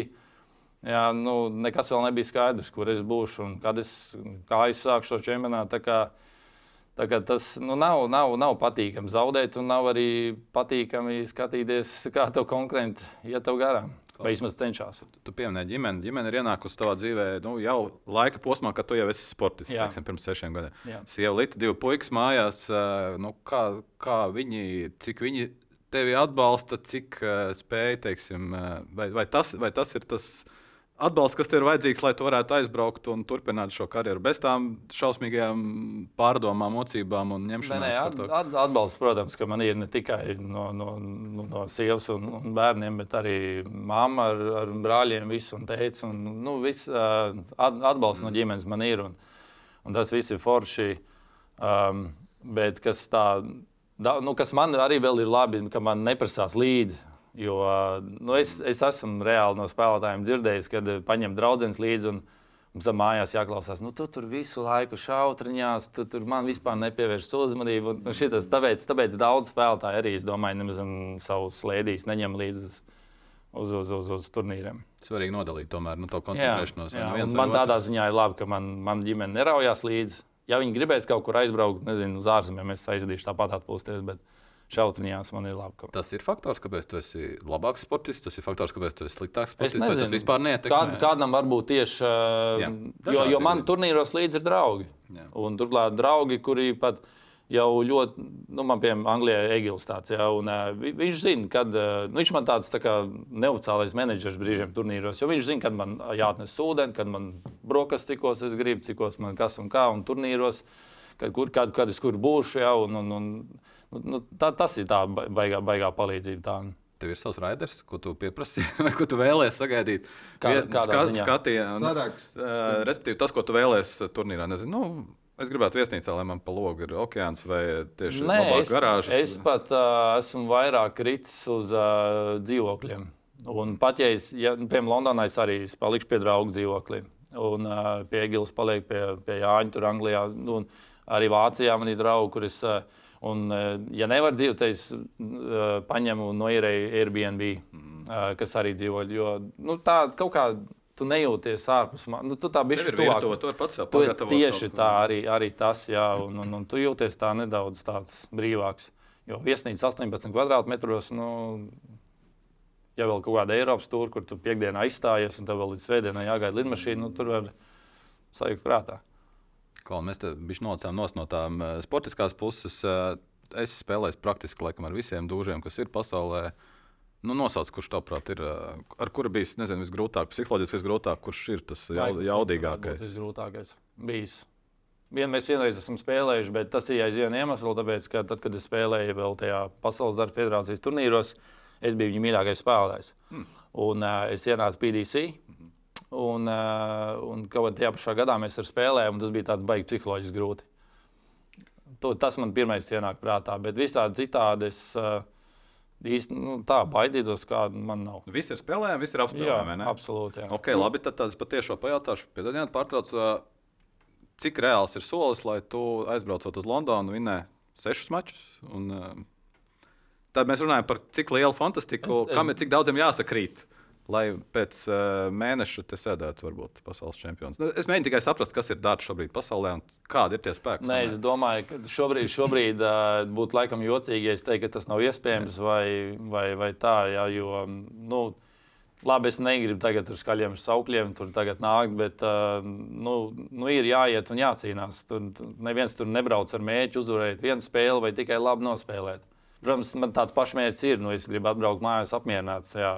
Jā, nu, nekas vēl nebija skaidrs, kur es būšu un kad es, es sākšu šo čempionātu. Tas nu, nav, nav, nav patīkami zaudēt, un nav arī patīkami skatīties, kā tev konkurenti iet garām. Vai vismaz cenšas. Tu pieminēji ģimeni. Ģimene ir ienākusi tavā dzīvē nu, jau laika posmā, kad tu jau esi sportists. Teiksim, pirms sešiem gadiem. Sieva Lita, divi puikas mājās. Nu, kā, kā viņi, cik viņi tevi atbalsta, cik uh, spēj, teiksim, vai, vai, tas, vai tas ir tas atbalsts, kas ir vajadzīgs, lai tu varētu aizbraukt un turpināt šo karjeru bez tām šausmīgajām pārdomām, mocībām un ņemšanām. At, at, atbalsts, protams, ka man ir ne tikai no, no, no, no sievas un, un bērniem, bet arī mamma ar, ar brāļiem, visu un teica. Un, nu, viss atbalsts mm. no ģimenes man ir, un, un tas viss ir forši. Um, bet kas tā, da, nu, kas man arī ir labi, ka man neprasās līdzi Jo nu, es, es esmu reāli no spēlētājiem dzirdējis, kad paņem draugus līdzi. Mums tam mājās jāklausās, nu, tu tur visu laiku šautriņās, tu tur man vispār nepievērš uzmanību. Nu, šitas, tāpēc, tāpēc daudz spēlētāju arī, es domāju, nemaz savus slēdīs neņem līdzi uz, uz, uz, uz, uz turnīriem. Svarīgi nodalīt tomēr nu, to koncentrēšanos. Jā, jā, man tādā ziņā ir labi, ka man, man ģimene neraujās līdzi. Ja viņi gribēs kaut kur aizbraukt, nezinu, uz ārzemēm, es aizvedīšu tāpat atpūsties. Bet šautriņās man ir labi. Tas ir faktors, kāpēc tu esi labāks sportists, tas ir faktors, kāpēc tu esi sliktāks sportists. Es nezinu, vispār neietekmē. Kād, kādam varbūt tieši, uh, Jā, jo, jo man turnīros līdzi ir draugi. Jā. Un turklāt draugi, kuri pat jau ļoti, nu, man piemēram, Anglijā ir Egils tāds, jā, un uh, viņš zina, kad, uh, nu, viņš man tāds tā kā neoficiālais menedžers brīžiem turnīros, jo viņš zina, kad man jāatnes ūdeni, kad man brokastis tikos es gribu, cikos man kas un kā, un turnīros, kad, kur, kad, kad es kur būšu, jā, un, un, un Nu, nu, tā, tas ir tā baigā, baigā palīdzība. Tā. Tev ir savs raiders, ko tu pieprasīji, vai ko tu vēlēsies sagaidīt? Kā, kādā Skat, skatījies, uh, respektīvi, tas, ko tu vēlēsies turnīrā, nezinu. Nu, Es gribētu viesnīcā, lai man pa logu ir okeāns vai tieši tāds - garāžas. Es pat uh, esmu vairāk kritis uz uh, dzīvokļiem. Un pat ja es, ja, piemēram, Londonā es arī palikšu pie draugu dzīvoklī. Un uh, pie Gilas paliek pie, pie Jāņa, tur Anglijā. Un arī Vācijā man ir draugi, kurus. Uh, Un, eh, ja nevar dzīvot, tad es uh, paņemu no īrēju Airbnb. Mm. kas arī dzīvo. Jo nu, tā kaut kā tu nejūties ārpus manis. Nu, tu tā biji virtuve, tu vari pats sev pagatavot tieši kaut tā arī, arī tas, jā, un, un, un tu jūties tā nedaudz tāds brīvāks. Jo viesnīca 18 kvadrātmetros, nu, ja vēl kaut kāda Eiropas stūra, kur tu piekdienā izstājies, un tev vēl līdz svētdienai jāgaida lidmašīna, nu, tur var sajūt prātā. Klau, mēs te bijām nos no tām uh, sportiskās puses. Uh, es spēlēju praktiski laikam, ar visiem dūžiem, kas ir pasaulē. Nu, nosauc, kurš tavuprāt ir, uh, ar kuru bijis nezinu, visgrūtāk, psiholoģiski visgrūtāk, kurš ir tas jaud, jaudīgākais. Tas ir grūtākais. Bijis. Vien, mēs vienreiz esam spēlējuši, bet tas ir aiz viena iemesla, tāpēc, ka tad, kad es spēlēju vēl tajā Pasaules darba federācijas turnīros, es biju viņa mīļākais spēlētājs. Mm. Un uh, es ienācu PDC. Un, uh, un kaut kādā tajā pašā gadā mēs ar spēlējām, un tas bija tāds baigi psiholoģiski grūti. To, tas man pirmais ienāk prātā, bet visādi citādi es uh, īsti nu, tā baidītos, kāda man nav. Visi ir spēlējami, visi ir Jā, apspēlējami. ne? absolūti. Jā. Ok, labi, tad es patiešām pajautāšu, piedodiet, pārtrauc, ā, cik reāls ir solis, lai tu aizbraucot uz Londonu, vinnē sešus mačus. Un, tad mēs runājam par cik lielu fantastiku, Es- es- kam ir cik daudziem jāsakrīt. Lai pēc uh, mēneša te sēdētu, varbūt pasaules čempions. Nu, Es mēģinu tikai saprast, kas ir dārts šobrīd pasaulē un kādi ir tie spēki. Nē, es domāju, ka šobrīd, šobrīd uh, būtu laikam jocīgi, ja es teiktu, ka tas nav iespējams vai, vai, vai tā. Jā, jo, nu, labi, es negribu tagad ar skaļiem saukļiem tur nākt, bet uh, nu, nu, ir jāiet un jācīnās. Tur neviens tur nebrauc ar mērķi uzvarēt vienu spēli vai tikai labi nospēlēt. Protams, man tāds pašs mērķis ir. Nu, es gribu atbraukt mājās apmierināts jā,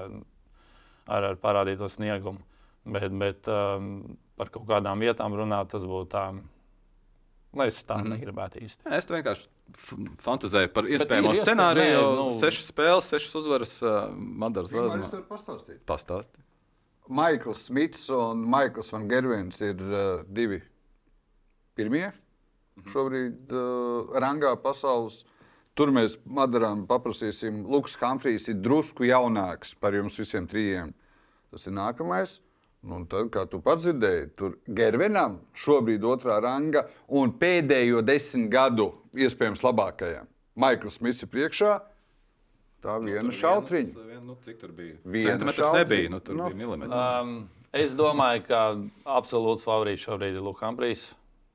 ar, ar parādīto sniegumu. Bet, bet um, par kaut kādām vietām runāt, tas būtu tā. Es tā mm negribētu īsti. Nē, es te vienkārši fantāzēju par iespējamo scenāriju. nē, nu- Sešas spēles, sešas uzvaras. Uh, Madaras Es Lazma. varu pastāstīt. Pastāsti. Maikls Smits un Maikls Van Gervins ir uh, divi pirmie šobrīd uh, rangā pasaules. Tur mēs Madarām paprasīsim, Lukas Humphrijs ir drusku jaunāks par jums visiem trijiem. Tas ir nākamais. Nu, un tad, kā tu pats dzirdēji, tur Gervinam šobrīd otrā ranga un pēdējo desmit gadu iespējams labākajam. Maikls Smits ir priekšā. Tā viena šautriņa. Vien, nu, cik tur bija? Viena Centimetrs šautriņa. nebija, nu, tur Nu. bija milimetri. Um, es domāju, ka absolūts favorīts šobrīd ir Lukas Humprijs.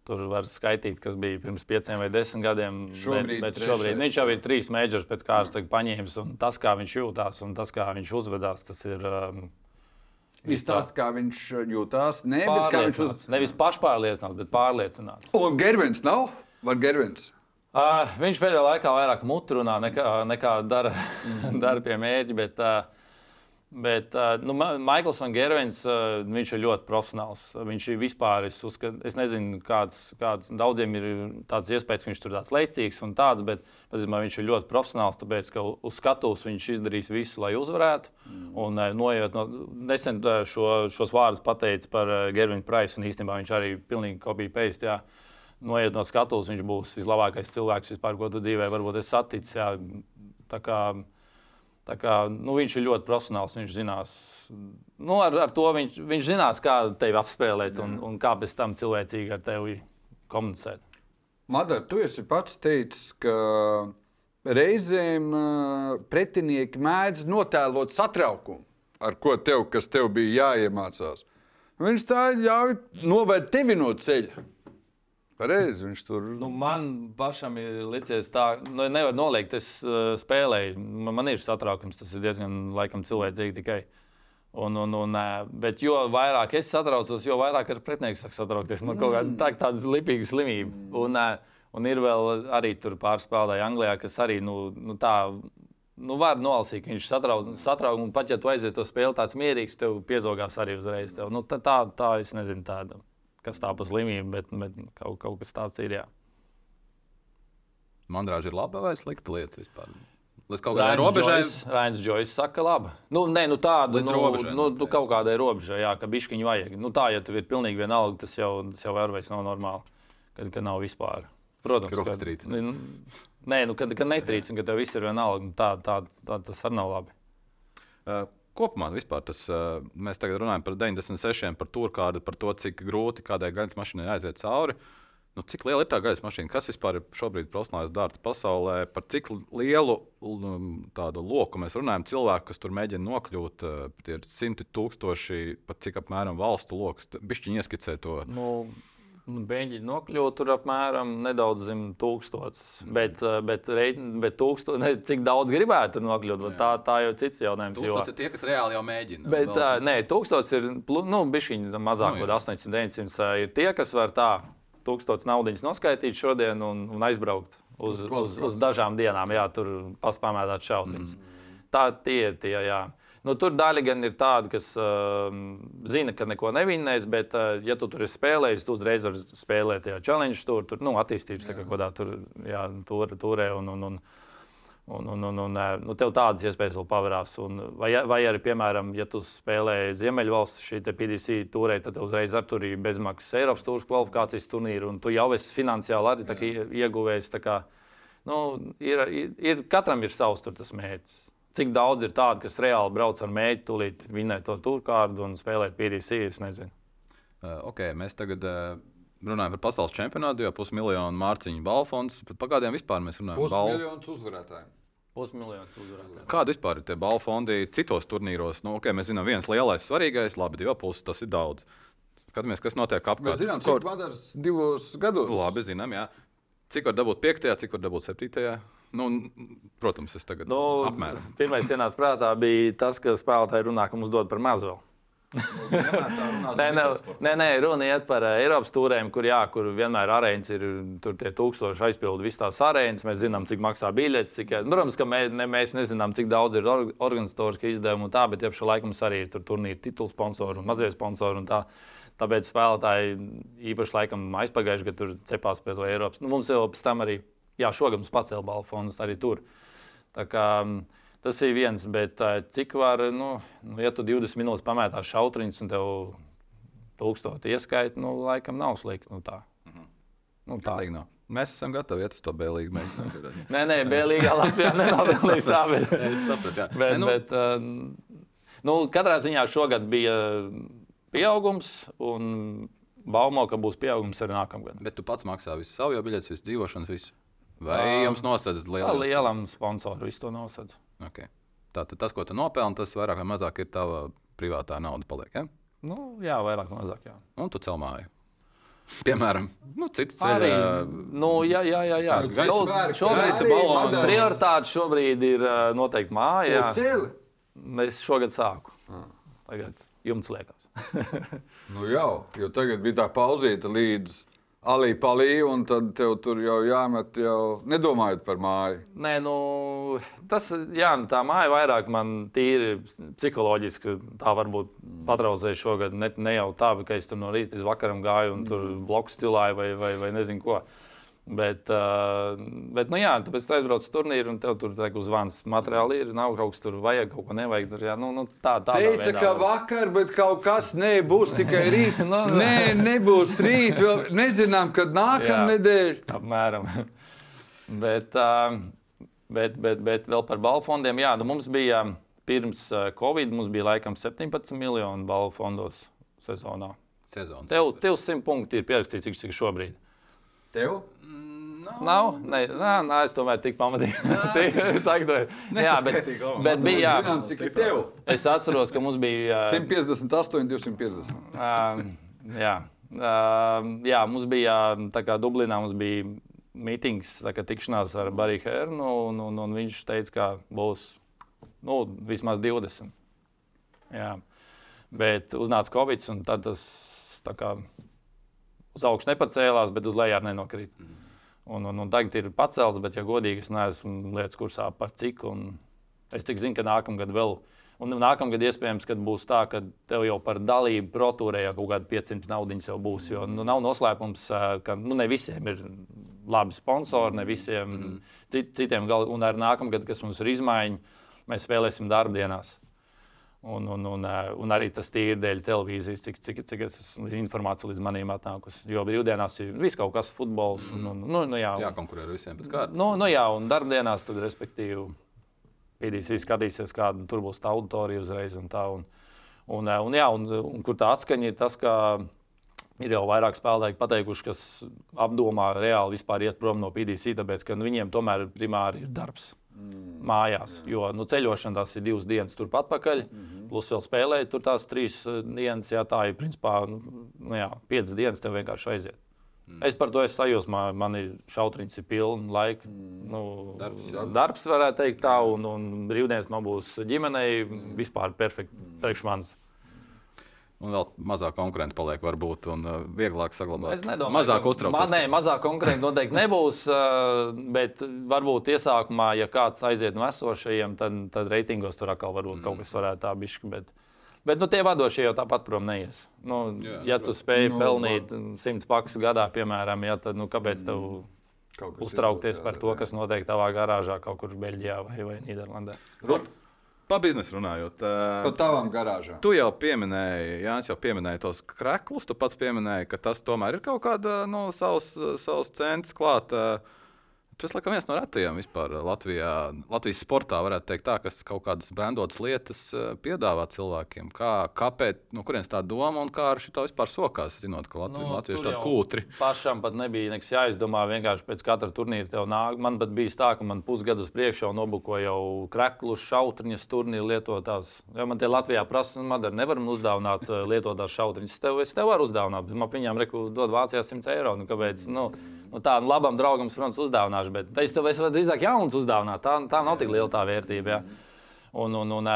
Tur var skaitīt, kas bija pirms pieciem vai desmit gadiem. Šobrīd bet, bet šobrīd viņš jau ir trīs mēģinājums pēc kārtas paņēmis. un Tas, kā viņš jūtās un tas, kā viņš uzvedās, tas ir um, Izstāst, kā viņš jūtas. Nē, bet kā viņš uz... pārliecināts. Nevis pašpārliecināts, bet pārliecināts. Un Gervins nav? Vai Gervins? Uh, viņš pēdējā laikā vairāk mutrunā nekā, nekā dara, dara pie mērķa. Bet, uh, bet nu, Ma- Maikls Van Gervins uh, viņš ir ļoti profesionāls. Viņš ir vispār, es, uzskat, es nezinu, kāds, kāds daudziem ir tāds iespējas, ka viņš tur tāds leicīgs un tāds, bet patiesībā viņš ir ļoti profesionāls, tāpēc ka uz skatuves viņš izdarīs visu, lai uzvarētu. Mm. Un, noiet no, nesen šo, šos vārdus pateicis par Gervinu Praisu, un īstenībā viņš arī pilnīgi pēst. Jā. Noiet no skatuves, viņš būs vislabākais cilvēks, vispār, ko tu dzīvē varbūt esi saticis. Jā. Tā kā, kā, nu, viņš ir ļoti profesionāls. Viņš zinās, nu, ar, ar to viņš, viņš zinās, kā tevi apspēlēt un, un kā pēc tam cilvēcīgi ar tevi komunicēt. Madara, tu esi pats teicis, ka reizēm pretinieki mēdz notēlot satraukumu, ar ko tev, kas tev bija jāiemācās. Viņš tā ļauj novērt tevi no ceļa. Pareizi, viņš tur Nu, man pašam ir licies tā, nu, nevar noliegt, es uh, spēlēju. Man, man ir satraukums, tas ir diezgan laikam cilvēcīgi tikai. Un, un, un, uh, bet jo vairāk es satraucos, jo vairāk ar pretinieku sāk satraukties. Man kaut kāda tā, tāda līdzīga slimība. Un, uh, un ir vēl arī tur pāris spēlētāji Anglijā, kas arī nu, nu, tā. Nu, var nolasīt, ka viņš satrauc, satrauc, un pat ja tu aizies to spēli tāds mierīgs, tev piezogās arī uzreiz. Tev. Nu, tā, tā, tā, es nezinu, tāda, kas tā pa slimību, bet, bet kaut, kaut kas tāds ir. Jā. Mandrāža ir laba vai slikta lieta vispār? Līdz kaut kādai robežai. Rains Džojs saka, labi. Nu, nē, nu tāda nu, robežai, nu, nu, nu, kaut kādai robežai, jā, ka bišķiņu vajag. Nu, tā, ja tev ir pilnīgi vienalga, tas jau, tas jau vairs nav normāli, kad, kad nav vispār. Protams, Ka rokas trīc. Nu, nē, nu, kad, kad netrīc un ka tev viss ir vienalga, nu, tā, tā, tā, tas arī nav labi. Uh, Kopumā vispār tas, mēs tagad runājam par 96, par turkādu, par to, cik grūti kādai gaļas mašīnai aiziet cauri. Nu, cik liela ir tā gaisa mašīna? Kas vispār ir šobrīd profesionālais dārsts pasaulē? Par cik lielu um, tādu loku mēs runājam? Cilvēki, kas tur mēģina nokļūt, tie ir simti tūkstoši, pat cik apmēram valstu lokus. Bišķiņi ieskicē to. Nu, Beļģi nokļūt tur apmēram nedaudz zem tūkstotis. Mm. Bet, eh, bet, bet, tūksto, ne, cik daudz gribētu nokļūt, tā, tā jau ir cits jautājums. Tūkstotis ir tie, kas reāli jau mēģina. Bet, vēl... uh, nē, tūkstotis ir nu, bišķiņi mazāk, nu, 800, 900. Ir tie, kas var tā tūkstotis naudas noskaitīt šodien un, un aizbraukt uz, uz, uz, uz dažām dienām, jā, tur paspēmēt šauteņus. Mm. Tā tie ir tie, jā. Nu, tur daļa gan ir tāda, kas uh, zina, ka neko nevinnēs, bet, uh, ja tu tur esi spēlējis, tu uzreiz vari spēlēt tajā challenge tur, tur nu, attīstības kā kādā tur, jā, tur, turē. Un, un, un, Un, un, un, un, nu, tev tādas iespējas vēl pavērās. Un, vai, vai arī, piemēram, ja tu spēlēji Ziemeļvalsts, šī PDC tūrē, tad uzreiz ar tur ir bezmaksas Eiropas tūrijas kvalifikācijas turnīru, un tu jau esi finansiāli arī ieguvējis. Nu, ir, ir, ir, katram ir savs tas mērķis. Cik daudz ir tādu, kas reāli brauc ar mēģi, tūlīt vinēt to turkārdu un spēlēt PDC? Es nezinu. Uh, okay, mēs tagad uh, runājam par pasaules čempionātu, jo pusmiljonu mārciņu balfons. Par kādiem vispār mēs runājam? Pusmiljons uzvarētājiem. Pusmiljons uzvarētājiem. Kāda vispār ir tie balfondi citos turnīros? Nu, okay, mēs zinām, viens lielais, svarīgais, labi, divi puses, tas ir daudz. Skatāmies, kas notiek apkārt. Mēs zinām, cik padars divos gados. Labi, zinām, jā. Cik var dabūt piektajā, cik var dabūt septītajā? Nu, protams, es tagad nu, apmēram. Pirmais ienāca prātā bija tas, ka spēlētāji runā, ka mums dod par mazu. nē, nē, nē, nē, runa iet par uh, Eiropas tūrēm, kur, jā, kur vienmēr arēns ir tur tie tūkstoši aizpildu visas tās arēnas. Mēs zinām, cik maksā biļetes. Cik, nu, protams, ka mēs, ne, mēs nezinām, cik daudz ir or, organizatoriski izdevumi un tā, bet jau laikā mums arī ir tur turnīri titulu sponsori un mazie sponsori. Un tā. Tāpēc spēlētāji īpaši laikam aizpagājuši, ka tur cepās pie to Eiropas. Nu, mums jau pēc tam arī jā, šogad mums pacēla balvu fonds arī tur. Tā kā, tas ir viens, bet cik var, nu, nu ja tu 20 minūtes pamētās šautriņus un tev tūkstoši ieskaita, nu, laikam nav slikti. Nu, tā. Mhm. Nu, tā. Galīgi nav. Mēs esam gatavi iet uz to bēlīgu mēģinājumu. nē, nē, bēlīgā Latvijā nenāvēlīs tā. Bet, es sapratu, jā. Bet, nu... bet, uh, nu, katrā ziņā šogad bija pieaugums, un baumo, ka būs pieaugums arī nākamgad. Bet tu pats maksā visu savu biļetes, visu dzīvošanas, visu. Vai jums nosedz liela? Lielam sponsoram visu to nosedz. Okay. Tātad tas, ko tu nopelni, tas vairāk vai mazāk ir tava privātā nauda. Paliek, ja? Nu, jā, vairāk vai mazāk. Jā. Un tu cel māju. Piemēram, nu, cits ceļš. Arī, nu, jā, jā, jā. jā. Nu, šobrīd prioritāte šobrīd ir noteikti māja. Es šogad sāku. Tagad jums liekas. nu jau, jo tagad bija tā pauzīta līdz alī palī, un tad tev tur jau jāmet, jau nedomājot par māju. Nē, nu, tas, jā, nu, tā māja vairāk man tīri psiholoģiski, tā varbūt patraucēja šogad. Ne, ne jau tā, ka es tur no rīta līdz vakaram gāju un tur bloku stilāju vai, vai, vai nezinu ko. Bet, uh, bet nu jā, tāpēc tu aizbrauc uz turnīru un tev tur ir zvans. Materiāli ir, nav kaut kas tur vajag, kaut ko nevajag. Tur, jā, nu, nu, tā, tā Teica, ka vakar, bet kaut kas nebūs tikai rīt. nu. Nē, nebūs rīt. Vēl nezinām, kad nākamā nedēļa. Apmēram. bet, uh, bet, bet, bet vēl par balvu fondiem. Jā, nu, mums bija pirms Covid, mums bija laikam 17 miljoni balvu fondos sezonā. Sezonas. Tev, tev 100 punkti ir pierakstīts, cik, cik šobrīd. Tev? Nav, nav? Nē, nē, nē, es tomēr tik pamatīgi. jā, bet, bet bija. Jā, zinām, cik ir tev? Es atceros, ka mums bija. Uh, 158, 250. Uh, jā. Uh, jā, mums bija tā kā Dublinā mums bija mītings, kā tikšanās ar Bariju Hērnu, un, un, un viņš teica, ka būs nu, vismaz 20. Jā. Bet uznāca Covid, un tad tas tā kā uz augšu nepacēlās, bet uz leju arī nenokrīt. Mm. Un, un, un tagad ir pacēlts, bet, ja godīgi, es neesmu lietas kursā par cik. Es tikai zinu, ka nākamgad vēl. Un nākamgad iespējams, kad būs tā, ka tev jau par dalību protūrē jau kaut kāda 500 naudiņas jau būs. Jo nu, nav noslēpums, ka nu, ne visiem ir labi sponsori, ne visiem mm cit, citiem. Gal, un arī nākamgad, kas mums ir izmaiņas, mēs spēlēsim darbdienās. Un, un, un, eh, un arī tas tīri dēļ televīzijas, cik, cik, cik es informācija līdz manim atnākusi. Jo brīvdienās ir viss kaut kas, futbols. Un, un, nu, nu, jā, jā, konkurē ar visiem pēc kārtas. Nu, nu, jā, un darbdienās tad, respektīvi, Pīdīs skatīsies, kāda tur būs tā auditorija uzreiz. Un tā, un, un, eh, un, jā, un, un kur tā atskaņa ir tas, ka Ir jau vairāk spēlētāji pateikuši, kas apdomā reāli vispār iet prom no PDC, tāpēc ka nu, viņiem tomēr primāri ir darbs mm. mājās. Jo nu, ceļošana tas ir divas dienas turpat pakaļ, mm -hmm. plus vēl spēlēt tur tās trīs eh, dienas. Jā, tā ir principā nu, nu, jā, piecas dienas tev vienkārši aiziet. Mm. Es par to esmu sajūsmā. Man ir šautriņš, ir pilna laika. Mm. Nu, darbs, jā. darbs, varētu teikt, tā, un, un brīvdienas man būs ģimenei. Mm. Vispār perfekti priekš manis. Un vēl mazāk konkurenti paliek, varbūt, un uh, vieglāk saglabāt. Es nedomāju, mazāk uztraukties. Man, nē, mazāk konkurenti noteikti nebūs. Uh, bet varbūt iesākumā, ja kāds aiziet no esošajiem, tad, tad reitingos tur atkal varbūt mm. kaut kas varētu tā bišķi. Bet, bet nu, tie vadošie jau tāpat prom neies. Nu, Jā, ja tu spēj no, nu, pelnīt man... 100 pakas gadā, piemēram, ja, tad nu, kāpēc tev mm. uztraukties par to, kas notiek tavā garāžā kaut kur Beļģijā vai, vai Nīderlandē? Rut. Par biznesu runājot. Par tavām garāžām. Tu jau pieminēji, Jānis jau pieminēja tos kreklus. Tu pats pieminēji, ka tas tomēr ir kaut kāda nu, savas, savas centas klāta. Uh, Tas laikam viens no retajiem vispār Latvijā. Latvijas sportā varētu teikt, tā, kas kaut kādas brandotas lietas eh, piedāvā cilvēkiem. Kā, kāpēc, no kurienes tā doma un kā ar šo vispār sokās, zinot, ka Latvijas, nu, Latvijas ir tāda kūtri. Pašam pat nebija nekas jāizdomā. Vienkārši pēc katra turnīra tev nāk. Man pat bija tā, ka man pusgadus priekšā jau nobukoja jau kreklus, šautriņas turnīru lietotās. Ja man tie Latvijā prasa, nu, man nevaram uzdāvināt eh, lietotās šautriņas. Tev, es tev varu uzdāvināt, bet man viņām reku dod Vācijā 100 eiro. Nu, kāpēc? Nu, nu, tādam labam draugam, protams, uzdāvināšu, bet es tev esmu drīzāk jauns uzdāvināt. Tā, tā nav tik liela tā vērtība. Ja. Un, un, un,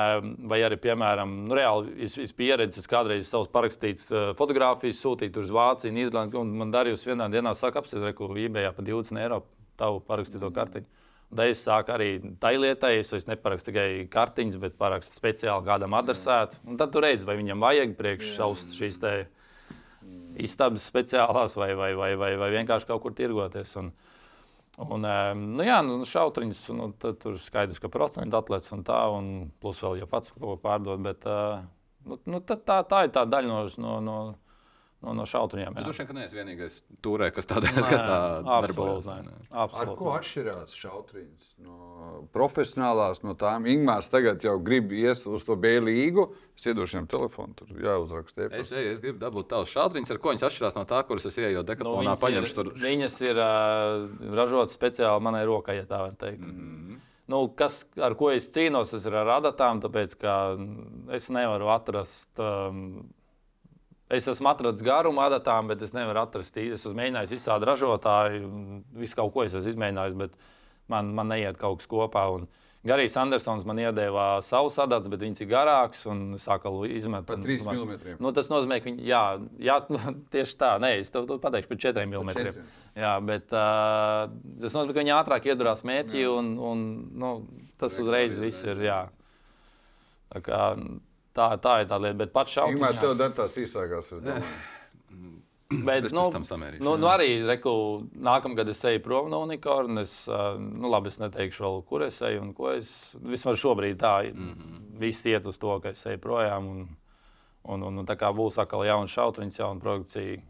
vai arī, piemēram, nu, reāli es, es pieredzēju, es kādreiz savus parakstītas fotogrāfijas sūtīju uz Vāciju, Nīderlandi, un man darījus vienā dienā saka, apsēst, ko eBay par 20 eiro tavu parakstīto kartiņu. Tad es sāku arī tai lietai, es, es neparakstu tikai kartiņas, bet parakstu speciāli kādam adresētu. Un tad tu redzi, vai viņam vajag priekš savus šīs te istabas speciālās vai, vai, vai, vai, vai vienkārši kaut kur tirgoties. Un, un, nu, jā, nu, šautriņas, nu, tur skaidrs, ka procentu atlētas un tā, un plus vēl jau pats kaut ko pārdod. Bet, nu, nu, tā, tā, tā ir tā daļa no. no, no no, no šautriņiem. Tu droši vien neesi vienīgais turē, kas tādā veidā darbojas. Ar ko atšķirās šautriņas no profesionālās, no tām? Ingūns tagad jau grib iet uz to B līgu. Es iedošu viņam telefonu, tur jāuzraksta. Es, es, es gribu dabūt tavus šautriņus, ar ko viņas atšķirās no tā, kuras es ieeju dekatlonā, nu, paņemšu tur. Viņas ir uh, ražotas speciāli manai rokai, ja tā var teikt. Mm -hmm. Nu, kas, ar ko es cīnos, tas ir ar adatām, tāpēc ka es nevaru atrast um, Es esmu atradzis garumu adatām, bet es nevaru atrast īsti. Es esmu mēģinājis visādi ražotāji, visu kaut ko es esmu izmēģinājis, bet man, man neiet kaut kas kopā. Un Garijs Andersons man iedēvā savus adats, bet viņš ir garāks un sāka izmet. Par 3 mm. Nu, tas nozīmē, ka viņi, jā, jā tieši tā, nē, es tev, tev pateikšu par 4 mm. Jā, bet uh, tas nozīmē, ka viņi ātrāk iedurās mērķi un, un nu, tas uzreiz viss ir, jā. Tā kā, Tā, tā ir tā lieta, bet pats šaubas. Viņam tev dar tās īsākās. Bet, nu, nu, nu arī reku, nākamgad es eju prom no unikornas. Nu, labi, es neteikšu vēl, kur es eju un ko es. Vismaz šobrīd tā, mm -hmm. viss iet uz to, ka es eju projām. Un, un, un, un tā kā būs atkal jauna šautriņa, jauna produkcija.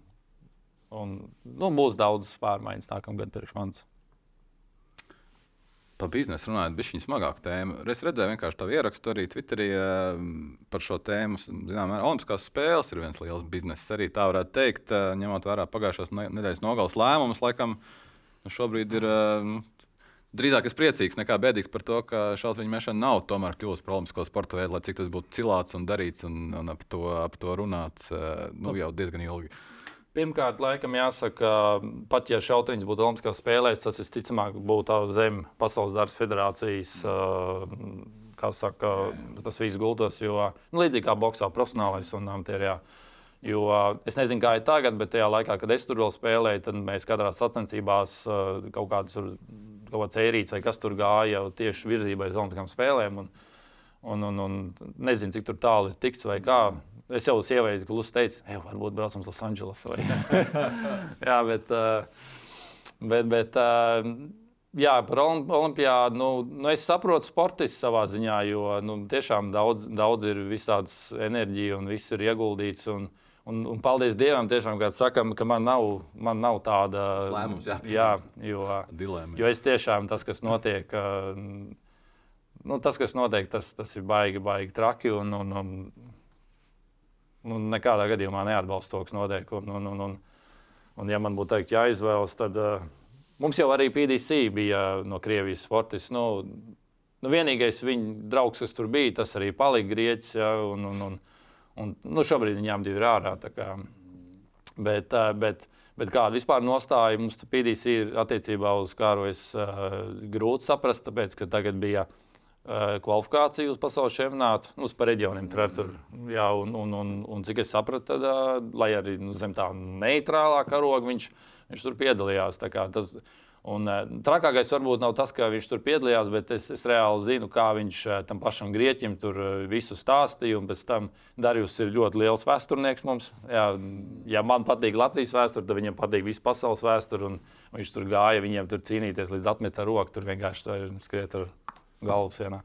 Un, nu, būs daudz pārmaiņas nākamgad priekš manis par biznesu runājot, bija šī smagāka tēma. Es redzēju vienkārši tādu ierakstu arī Twitterī ehm, par šo tēmu. Zinām, Olimpiskās spēles ir viens liels bizness. Arī tā varētu teikt, eh, ņemot vērā pagājušās nedēļas nogalas lēmumus. Laikam, nu, šobrīd ir ehm, drīzāk es priecīgs nekā bēdīgs par to, ka šauteņu mešana nav tomēr kļuvusi par olimpisko sporta veidu, lai cik tas būtu cilāts un darīts un, un ap, to, ap to runāts eh, nu, jau diezgan ilgi. Pirmkārt, laikam jāsaka, pat ja šauteņš būtu Olimpiskās spēlēs, tas visticamāk būtu zem Pasaules darba federācijas. Kā saka, tas viss gultos, jo nu, līdzīgi kā boxā, profesionālais un amatierijā. Jo es nezinu, kā ir tagad, bet tajā laikā, kad es tur vēl spēlēju, tad mēs katrā sacensībās kaut kādas ērīts vai kas tur gāja tieši virzībai uz Olimpiskām spēlēm. Un, un, un, un nezinu, cik tālu ir tikts vai kā. Es jau sievai klusi teicu, ej, varbūt braucam uz Losandželosu. jā, bet, bet, bet jā, par olimpiādu nu, nu, es saprotu sportistu savā ziņā, jo nu, tiešām daudz, daudz ir visādas enerģija un viss ir ieguldīts. Un, Un, un paldies Dievam, tiešām, kad sakam, ka man nav, man nav tāda lēmums, jā, jā, jo, Dilēma, jo es tiešām tas, kas notiek, nu, tas, kas notiek, tas, tas ir baigi, baigi traki. Un, un, un nu, nekādā gadījumā neatbalstu to, kas notiek. Un, un, un, un, un, ja man būtu teikt, jāizvēlas, tad uh, mums jau arī PDC bija no Krievijas sportists. Nu, nu, vienīgais viņa draugs, kas tur bija, tas arī palika grieķis. Ja, un, un, un, un, nu, šobrīd viņām divi ir ārā. Bet, uh, bet, Bet kāda vispār nostāja mums PDC ir attiecībā uz kāru, es uh, grūti saprast, tāpēc, ka tagad bija uh, kvalifikāciju uz pasaules čempionātu, nu, uz reģioniem. Tur, tur, jā, un, un, un, un cik es sapratu, tad, uh, lai arī nu, zem tā neitrālā karoga viņš, viņš tur piedalījās. Tas, Un, uh, trakākais varbūt nav tas, ka viņš tur piedalījās, bet es, es reāli zinu, kā viņš tam pašam grieķim tur visu stāstīja. Un pēc tam Darījus ir ļoti liels vēsturnieks mums. Jā, ja man patīk Latvijas vēsture, tad viņam patīk visa pasaules vēsture. Viņš tur gāja, viņiem tur cīnīties līdz atmetā roku, tur vienkārši skriet ar galvu sienā.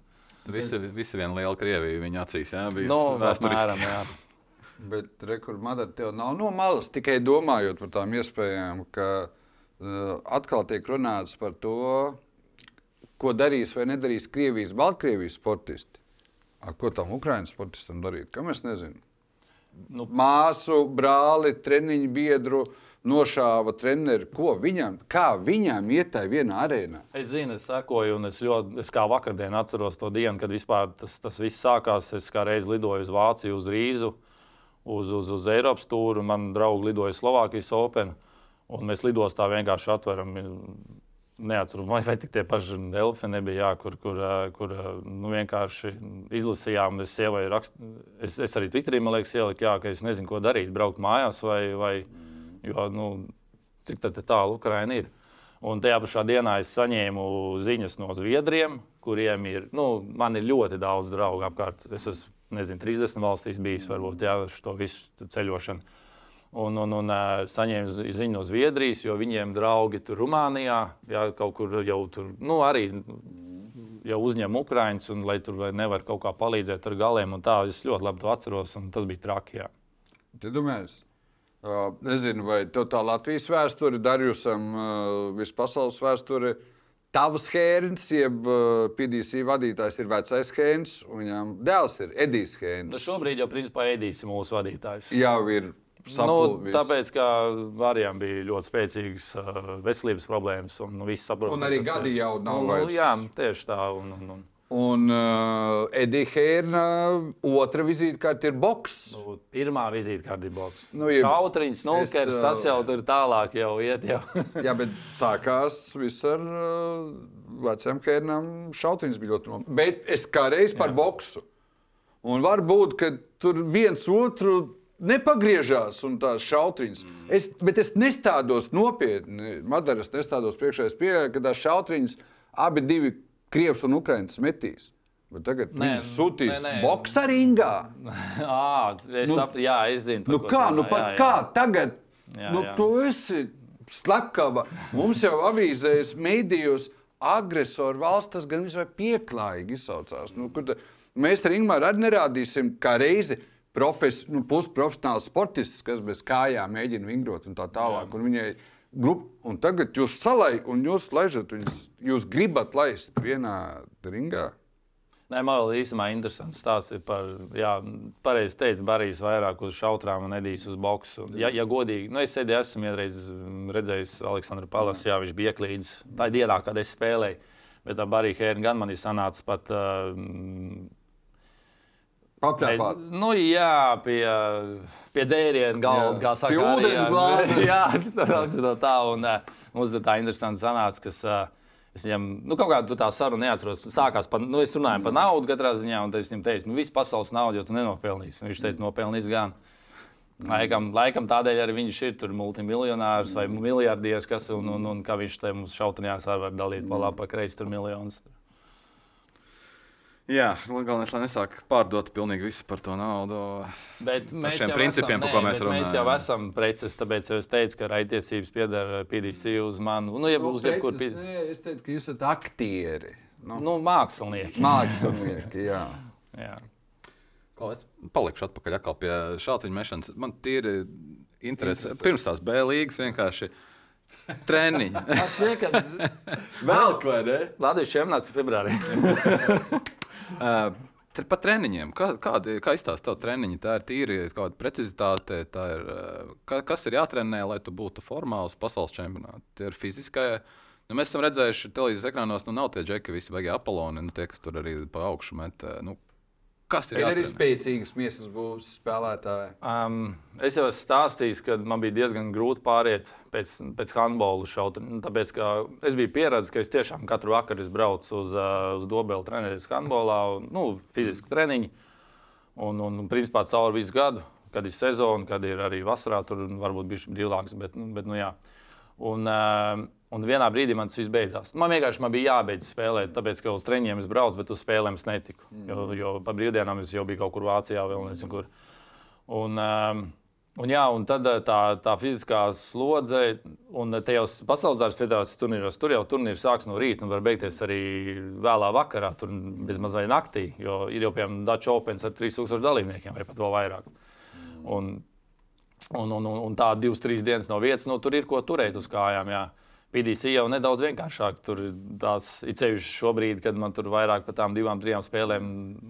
Visi, visi viena liela Krievija viņa acīs. Jā, bija no, nu, vēsturiski. Mēram, Bet rekur, Madara, tev nav no malas tikai domājot par tām iespējām, ka uh, atkal tiek runāts par to, ko darīs vai nedarīs Krievijas, Baltkrievijas sportisti. A, ko tam Ukraiņas sportistam darīt? Kam es nezinu? Nu, Māsu, brāli, treniņu biedru. Uh, nošāva treneri, ko viņam, kā viņam iet tajā vienā arēnā. Es zinu, es sekoju, un es ļoti, es kā vakardien atceros to dienu, kad tas, tas viss sākās. Es kā reiz lidoju uz Vāciju, uz Rīzu, uz, uz, uz Eiropas tūru, un man draugi lidoja Slovākijas Open. Un mēs lidostā vienkārši atveram. Neatceros, vai, vai tik tie paši Delfi nebija, jā, kur, kur, kur nu, vienkārši izlasījām. Es, rakst, es, es arī Twitterī, man liekas, ieliku, jā, ka es nezinu, ko darīt, braukt mājās vai. vai mm Jo, nu, cik tālu Ukraina ir? Un tajā pašā dienā es saņēmu ziņas no Zviedriem, kuriem ir, nu, man ir ļoti daudz draugu apkārt. Es esmu, nezinu, 30 valstīs bijis, varbūt, jā, šo visu ceļošanu. Un, un, un saņēmu ziņu no Zviedrijas, jo viņiem draugi tur Rumānijā, jā, kaut kur jau tur, nu, arī jau uzņem Ukraiņus, un lai tur nevar kaut kā palīdzēt ar galiem. Tā, es ļoti labi to atceros, un tas bija traki. Jā. Te domāju, Uh, nezinu, vai tev tā Latvijas vēsture, Darījusam, uh, vispasaules vēsture. Tavs Hēns, jeb PDC vadītājs, ir vecais Hēns, un viņam dēls ir Edijs Hēns. Nu šobrīd jau principā Edijs ir mūsu vadītājs. Jau ir. Sapulvis. Nu, tāpēc, ka Vārijam bija ļoti spēcīgas veselības problēmas, un nu, viss saprot. Un arī gadi jau nav. Nu, vairs... Jā, tieši tā. Un, un, un. Un uh, Edija Hērna otra vizītkarte ir boks. Nu, pirmā vizītkarte ir boks. Nu, ja Kautriņš, Nulkers, es, uh, tas jau tur tālāk jau iet. Jau. jā, bet sākās viss ar uh, veciem Hērnam. Šautiņš bija ļoti nopietns. Bet es kā reiz par jā. boksu. Un varbūt, ka tur viens otru nepagriežās un tās šautriņas. Mm. Es, bet es nestādos nopietni. Madaras nestādos priekšā. Es pieņēmu, ka tās šautriņas abi divi Krievs un Ukraiņas metīs. Bet tagad viņš sūtīs boxa ringā. à, es nu, saprotu, jā, es zinu. Nu kā, nu pat jā, jā. kā tagad? Jā, nu, jā. Tu esi slepkava. Mums jau avīzēs, mēdījos agresoru valsts tas gan visai pieklājīgi izsaucās. Nu, ta, mēs ar Ingūru arī nerādīsim, kā reizi profes, nu, pusprofesionāls sportists, kas bez kājām mēģina vingrot un tā tālāk. Un viņai, grupu, un tagad jūs salaikat, un jūs laižat viņus, jūs gribat laist vienā ringā. Nē, man vēl īstenībā interesants stāsts ir par, jā, pareizi teica, Barijs vairāk uz šautrām un Edijs uz boksu. Ja, ja godīgi, nu es sēdēju, esmu vienreiz redzējis Aleksandru Palasu, jā, viņš bija ieklīdis tā dienā, kad es spēlēju. Bet tā Barija Hērna gan man ir sanācis pat uh, Apģērbāt. Nu, jā, pie, pie dzērienu galda, kā saka. Pie ūdens glāzes. jā, tas ir tā. Un uh, mums tā interesanta sanāca, kas. Uh, Es viņam, nu, kaut kādā tā saruna neatceros. Sākās par, nu, es runāju par naudu katrā ziņā, un es viņam teicu, nu, visu pasaules naudu jau tu nenopelnīsi. Viņš teica, nopelnīs gan. Laikam, laikam tādēļ arī viņš ir tur multimiljonārs vai miljardieris, kas, un, un, un kā viņš te mums šautenjās var dalīt pa labi, pa kreisi tur miljonus. Jā, galvenais, lai nesāk pārdot pilnīgi visu par to naudu. Bet mēs šiem principiem, esam, par ko mēs runājam. Mēs jau esam preces, tāpēc es teicu, ka raitiesības pieder PDC uz mani. Nu, ja nu, uz jebkuru PDC. Nē, es teiktu, ka jūs esat aktieri. Nu, nu mākslinieki. Mākslinieki, jā. jā. Kā es palikšu atpakaļ pie šāda mešanas. Man tīri interesi. Pirms tās B līgas vienkārši. Treniņi. Vēl kaut kādā. Latvijas čempionāts februārī. Uh, par treniņiem. Kā, kādi, kā izstāsta tev treniņi? Tā ir tīri kāda precizitāte. Tā ir, ka, kas ir jātrenē, lai tu būtu formāls pasaules čempionāts? Tie ir fiziskie. Nu, mēs esam redzējuši televīzijas ekrānos, nu nav tie džeki, visi beigas apeloni, nu, tie, kas tur arī pa augšu met. Nu, kas ir Ir arī jātrenē? spēcīgas miesas būs spēlētāji. Um, es jau esmu stāstījis, ka man bija diezgan grūti pāriet pēc, pēc handbola šauta. Nu, tāpēc, ka es biju pieredzējis, ka es tiešām katru vakaru braucu uz, uz Dobelu trenēties handbolā, un, nu, fiziski treniņi. Un, un, un principā cauri visu gadu, kad ir sezona, kad ir arī vasarā, tur varbūt bija brīvāks. Bet, nu, bet, nu, jā. un, uh, un vienā brīdī man tas viss beidzās. Man vienkārši man bija jābeidz spēlēt, tāpēc, ka uz treniņiem es braucu, bet uz spēlēm es netiku. Jo, jo pa brīvdienām es jau biju kaut kur Vācijā, vēl nezinu kur. Un, um, un, jā, un tad eh, tā, tā fiziskā slodze, un tajos pasaules dārza federācijas turnīros, tur jau turnīrs sāks no rīta un var beigties arī vēlā vakarā, tur bezmaz vai naktī. Jo ir jau piemēram Dutch Opens ar 3000 dalībniekiem, vai pat vēl vairāk. Un, un, un, un, un tā divas, trīs dienas no vietas, nu, tur ir ko turēt uz kājām. Jā. PDC jau nedaudz vienkāršāk. Tur tās ir ceļš šobrīd, kad man tur vairāk par tām divām, trijām spēlēm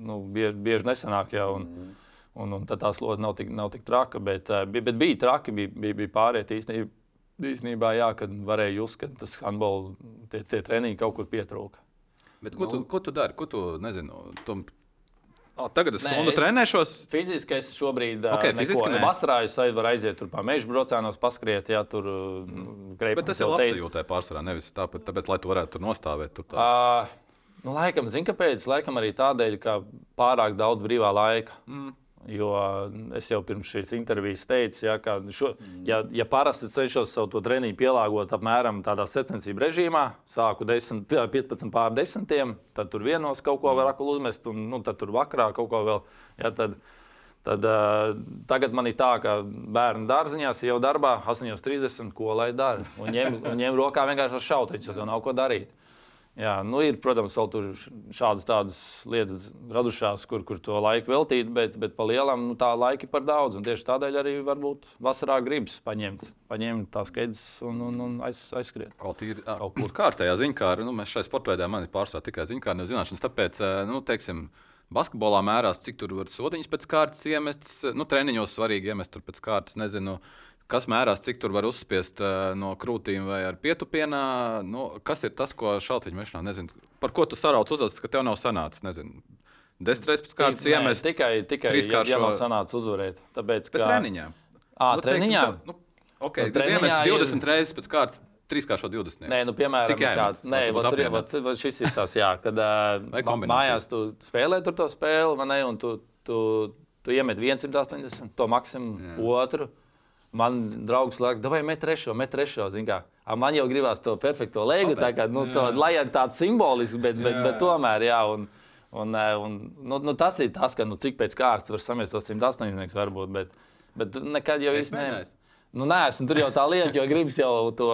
nu, bieži, bieži nesanāk. Jā, un, mm. un, un tad tā slodze nav tik, nav tik traka. Bet, eh, bet, bija traki, bija, bija, bija pārējie īstenībā. Īsnībā, jā, kad varēja just, ka tas handbols, tie, tie treniņi kaut kur pietrūka. Bet, ko, tu, Nu. ko tu dari? Ko tu nezinu? Tu... O, tagad es stundu trenēšos. Fiziski es šobrīd Ok, okay, fiziski neko nē. vasarā es varu aiziet tur pa meža braucienos, paskriet, ja tur mm. Bet tas ir labi jūtē pārsvarā. Nevis tāpēc, tāpēc, lai tu varētu tur nostāvēt. Tur tā. Uh, nu, laikam, zinu, kāpēc. Laikam arī tādēļ, ka pārāk daudz brīvā laika. Mm. Jo es jau pirms šīs intervijas teicu, ja, ka, šo, ja, ja parasti cenšos savu to treniņu pielāgot apmēram tādā secensību režīmā, sāku 10, 15 pār 10, tad tur vienos kaut ko var aklu uzmest, un nu, tad tur vakarā kaut ko vēl. Ja, tad, Tad, uh, tagad man ir tā, ka bērnu dārziņā jau darbā 8.30. ko lai dara. Un ņem, un ņem rokā vienkārši šauteņus, jo nav ko darīt. Jā, nu ir, protams, vēl tur šādas tādas lietas radušās, kur, kur to laiku veltīt, bet, bet pa lielam nu, tā laika ir par daudz. Un tieši tādēļ arī varbūt vasarā gribas paņemt, paņemt tās kēdes un, un, un aiz, aizskriet. Kaut ir kaut kur kārtējā ziņkāra. Nu, mēs šai sporta veidā man ir pārsvarā tikai ziņkāra, nevis zināšanas. Tāpēc, nu, teiksim, basketbolā mērās, cik tur var sodiņas pēc kārtas iemestas. Nu, treniņos svarīgi iemest tur pēc kārtas. Nezinu, kas mērās, cik tur var uzspiest eh, no krūtīm vai ar pietupienā. Nu, kas ir tas, ko šauteņu mešanā nezinu? Par ko tu sarauc uzvedas, ka tev nav sanācis? Nezinu. Desmit reizes pēc kārtas iemest. tikai tikai trīskāršo- ja nav sanācis uzvarēt. Tāpēc, Bet ka, treniņā. À, Nu, teiksim, treniņā? tā, Nu, okay, Nu, treniņā treniņā ir- 20 ir... reizes pēc kārtas, trīskāršo 20. Nē, nu, piemēram, Cik jāiemet? kā, nē, būtu tur, va, va, šis ir tas, jā, kad mājās tu spēlē tur to spēli, vai ne, un tu, tu, tu iemet 180, to maksimumu otru. Man draugs saka, vai met trešo, met trešo. A, Man jau gribās to perfekto lēgu, tā kā, nu, to, lai arī tāds simbolisks, bet, bet, bet tomēr, jā. Un, un, eh, un, nu, nu, tas ir tas, ka nu, cik pēc kārtas var samest tos 180 varbūt, bet, bet nekad jau īsti mēģināju. Nu, nē, esmu tur jau tā lieta, jo gribas jau to.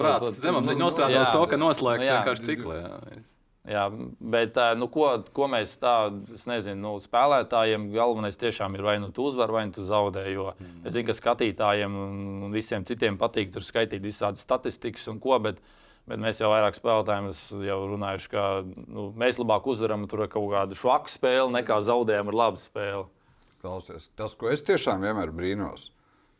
Prāts zemam nu, jā. uz to, ka noslēgt Nu, vienkārši ciklu. jā. Jā, bet nu, ko, ko mēs nezinu, nu, spēlētājiem galvenais tiešām ir vai nu tu uzvari, vai nu tu zaudē. Jo Mm. es zinu, ka skatītājiem un visiem citiem patīk tur skaitīt visādas statistikas un ko. Bet, bet mēs jau vairāk spēlētājiem jau runājuši, ka nu, mēs labāk uzvaram tur kaut kādu švaku spēli nekā zaudējam ar labu spēli. Klausies, tas, ko es tiešām vienmēr brīnos,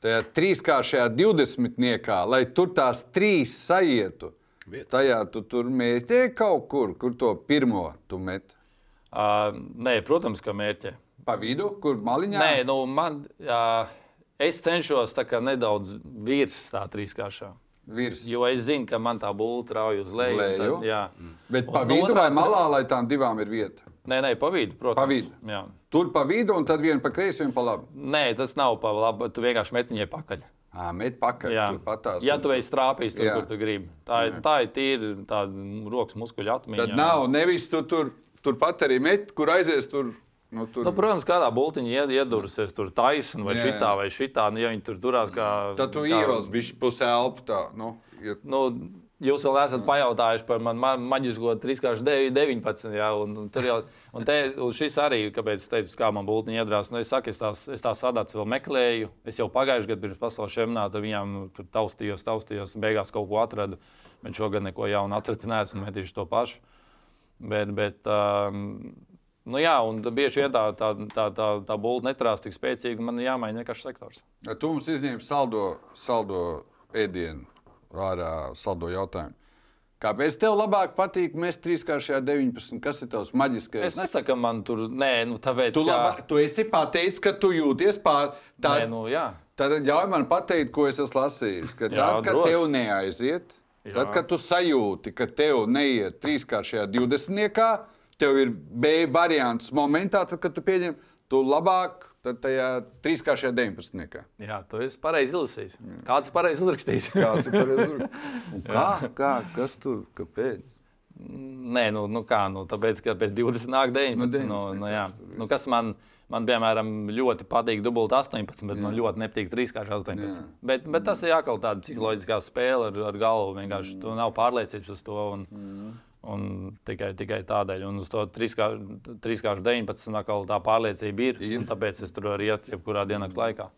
tajā trīskāršajā divdesmitniekā, lai tur tās trīs sajietu, Vieta. tajā tu tur mēģināji kaut kur, kur to pirmo tu met. Uh, nē, protams, ka mērķi. Pa vidu, kur maliņā? Nē, nu, man, jā, es cenšos nedaudz virs tā trīskāršā. Virs. Jo es zinu, ka man tā būtu rauja uz leju. Leju? Tad, jā, Bet Un pa vidu vai malā, lai tām divām ir vieta? nē, nē, pa vidu, protams. Pa vidu. Jā. Tur pa vidu, un tad viena pa kreisi, viena pa labi. Nē, tas nav pa labi. Tu vienkārši met viņai pakaļ. Met pakaļ, Jā, tur patās. ja tu esi strāpījis tur, Jā. kur tu gribi. Tā ir, tā ir tīra tāda rokas muskuļu atmiņa. Tad nav nevis tu tur, tur pat arī met, kur aizies tur. Nu, tur. Nu, protams, kādā bultiņā ied, iedurusies tur taisnība vai Jā, šitā jā. vai šitā. Nu, ja viņi tur turās kā. tad tu kā- ievelc bišķi pusē elpu tā. Nu, ir. Nu, jūs vēl neesat pajautājuši par manu ma maģisko 3,19. Jā, un, un, tur jau, un, te, un šis arī, kāpēc es teicu, kā man būtu iedrās. Nu, es saku, es tās, es tās sadāts vēl meklēju. Es jau pagājušajā gadā pirms pasaules čempionāta viņām tur taustījos, taustījos, un beigās kaut ko atradu. Bet šogad neko jaunu atradu, neesmu metījuši to pašu. Bet, bet um, Nu, jā, un bieži vien tā, tā, tā, tā, tā būtne neturās tik spēcīgi, man ir jāmaina vienkārši sektors. Ja tu mums izņēmi saldo, saldo ēdienu ārā, saldo jautājumu. Kāpēc tev labāk patīk mest trīskāršajā 19? Kas ir tavs maģiskais? Es nesaku, man tur nē, nu, tāpēc, Tu, ka... labā, tu esi pateicis, ka tu jūties pār. Tā, Nē, nu, jā. Tad ļauj man pateikt, ko es esmu lasījis. Ka Jā, tad, kad droši. tev neaiziet, Jā. tad, kad tu sajūti, ka tev neiet trīskāršajā 20. tev ir B variants momentā, tad, kad tu pieņem, tu labāk tad tajā trīskāršajā 19. Jā, tu esi pareizi izlasījis. Kāds ir pareizi uzrakstījis? Kāds ir pareizs? Kā? Kā? Kas tur? Kāpēc? Nē, nu, nu kā, nu, tāpēc, ka pēc 20 nāk 19. Nu, Nu, 19, nu, nu, jā. tas tur nu, kas man, man, piemēram, ļoti patīk dubult 18, bet jā. man ļoti nepatīk 3,18. 18. Jā. Bet, bet tas ir atkal tāda psiholoģiskā spēle ar, ar galvu. Vienkārši mm. tu nav pārliecības uz to. Un, mm. Un tikai, tikai tādēļ, un uz to 3,19 atkal tā pārliecība ir. Ir. Tāpēc es tur varu iet jebkurā dienas laikā.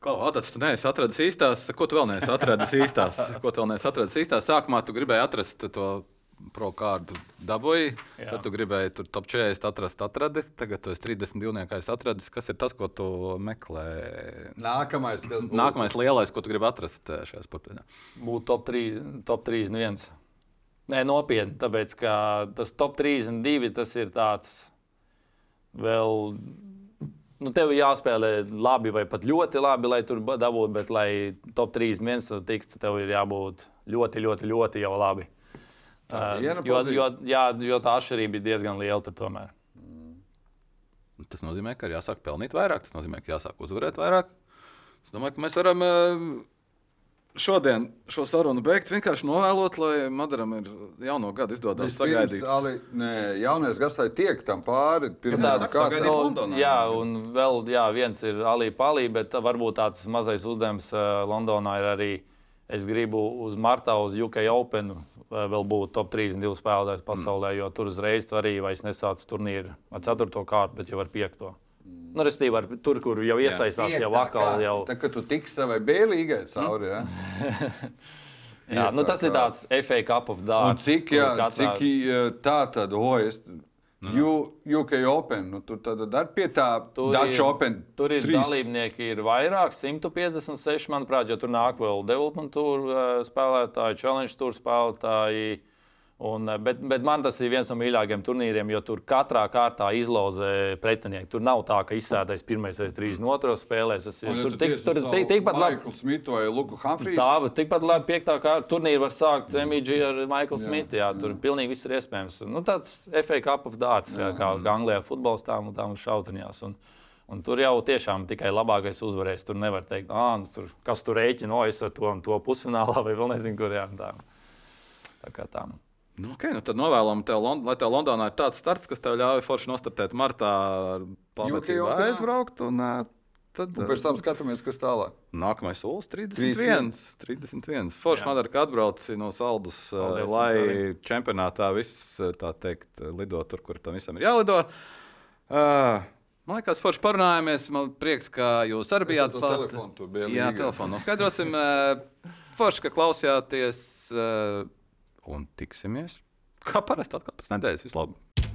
Klau, Atats, tu neesi atradis īstās. Ko tu vēl neesi atradis īstās? Ko tu vēl neesi atradis īstās? Sākumā tu gribēji atrast to pro kārdu dabūji. Jā. Tad tu gribēji tur top 40 atrast, atradi. Tagad tu esi 32. atradis. Kas ir tas, ko tu meklē? Nākamais? Nākamais lielais, ko tu gribi atrast eh, šajā sportā. Būtu top 3, top 3 viens. Nē, nopietni, tāpēc ka tas top 32 tas ir tāds vēl. Nu, tev jāspēlē labi, vai pat ļoti labi, lai tur dabūtu, bet, lai top 31 tu tiktu, tev ir jābūt ļoti, ļoti, ļoti jau labi. Tā Uh, jo, jo, jā, jo tā atšķirība ir diezgan liela tur tomēr. Tas nozīmē, ka ir jāsāk pelnīt vairāk. Tas nozīmē, ka jāsāk uzvarēt vairāk. Es domāju, ka mēs varam eh, šodien šo sarunu beigt. Vienkārši novēlot, lai Madaram ir jauno gadu izdodas sagaidīt. Ali, nē, jaunais gads, lai tiek tam pāri. Pirmā tāds kārta. sagaidīt Londonā. jā, un vēl jā, viens ir Ali Palī, bet varbūt tāds mazais uzdevums uh, Londonā ir arī. Es gribu uz Martā, uz UK Open, uh, vēl būt top 32 spēlētājs pasaulē, jo tur uzreiz tu arī vairs nesāc turnīru ar 4. kārtu, bet jau ar 5. Nu, Respektīvi, ar tur, kur jau iesaistās, jau atkal. Jau, Tā kā tu tiksi savai bēlīgai cauri. Ja? jā, nu, tas ir tāds FA Cup of Un Darts. cik, jā, katrā- cik tā tad, o, es, U- UK Open, nu, tur tad ar pie tā Tur Dutch ir- Open. Tur ir trīs- dalībnieki, ir vairāk, 156, manuprāt, jo tur nāk vēl development tour eh, spēlētāji, challenge tour spēlētāji. Un, eh, bet, bet man tas ir viens no mīļākajiem turnīriem, jo tur katrā kārtā izlozē pretinieki. Tur nav tā, ka izsēdais pirmais vai trīs no otras spēlēs. Tas ir tur tu tik, tur, tik, tikpat labi. Smitu vai Luku Humphreys. Tā, tikpat labi piektā kārta turnīra var sākt MIG ar Michaelu Smitu. Jā, tur pilnīgi viss ir iespējams. Nu, tāds FA Cup of Darts, jā, kā Anglijā futbols tām un tām šauteņās. Un, un tur jau tiešām tikai labākais uzvarēs. Tur nevar teikt, nu, tur, kas tur rēķina, no es ar to un to pusfinālā vai vēl nezinu, kur jā. Tā. Tā kā tā. Nu, okay, nu tad novēlam, tev, Lond lai tev Londonā ir tāds starts, kas tev ļauj forši nostartēt martā Openā? aizbraukt. Un, tad, Un pēc tam skatāmies, kas tālāk. Nākamais solis 31. 31. Forši man ir, ka atbrauci no saldus, Paldies lai arī. čempionātā viss tā teikt lido tur, kur tam visam ir jālido. Uh, Man liekas, forši parunājāmies. Man prieks, ka jūs arī bijāt to klāt. telefonu Jā, telefonu noskaidrosim. Forši, ka klausījāties eh, un tiksimies. Kā parasti atkal pēc nedēļas. Vislabāk!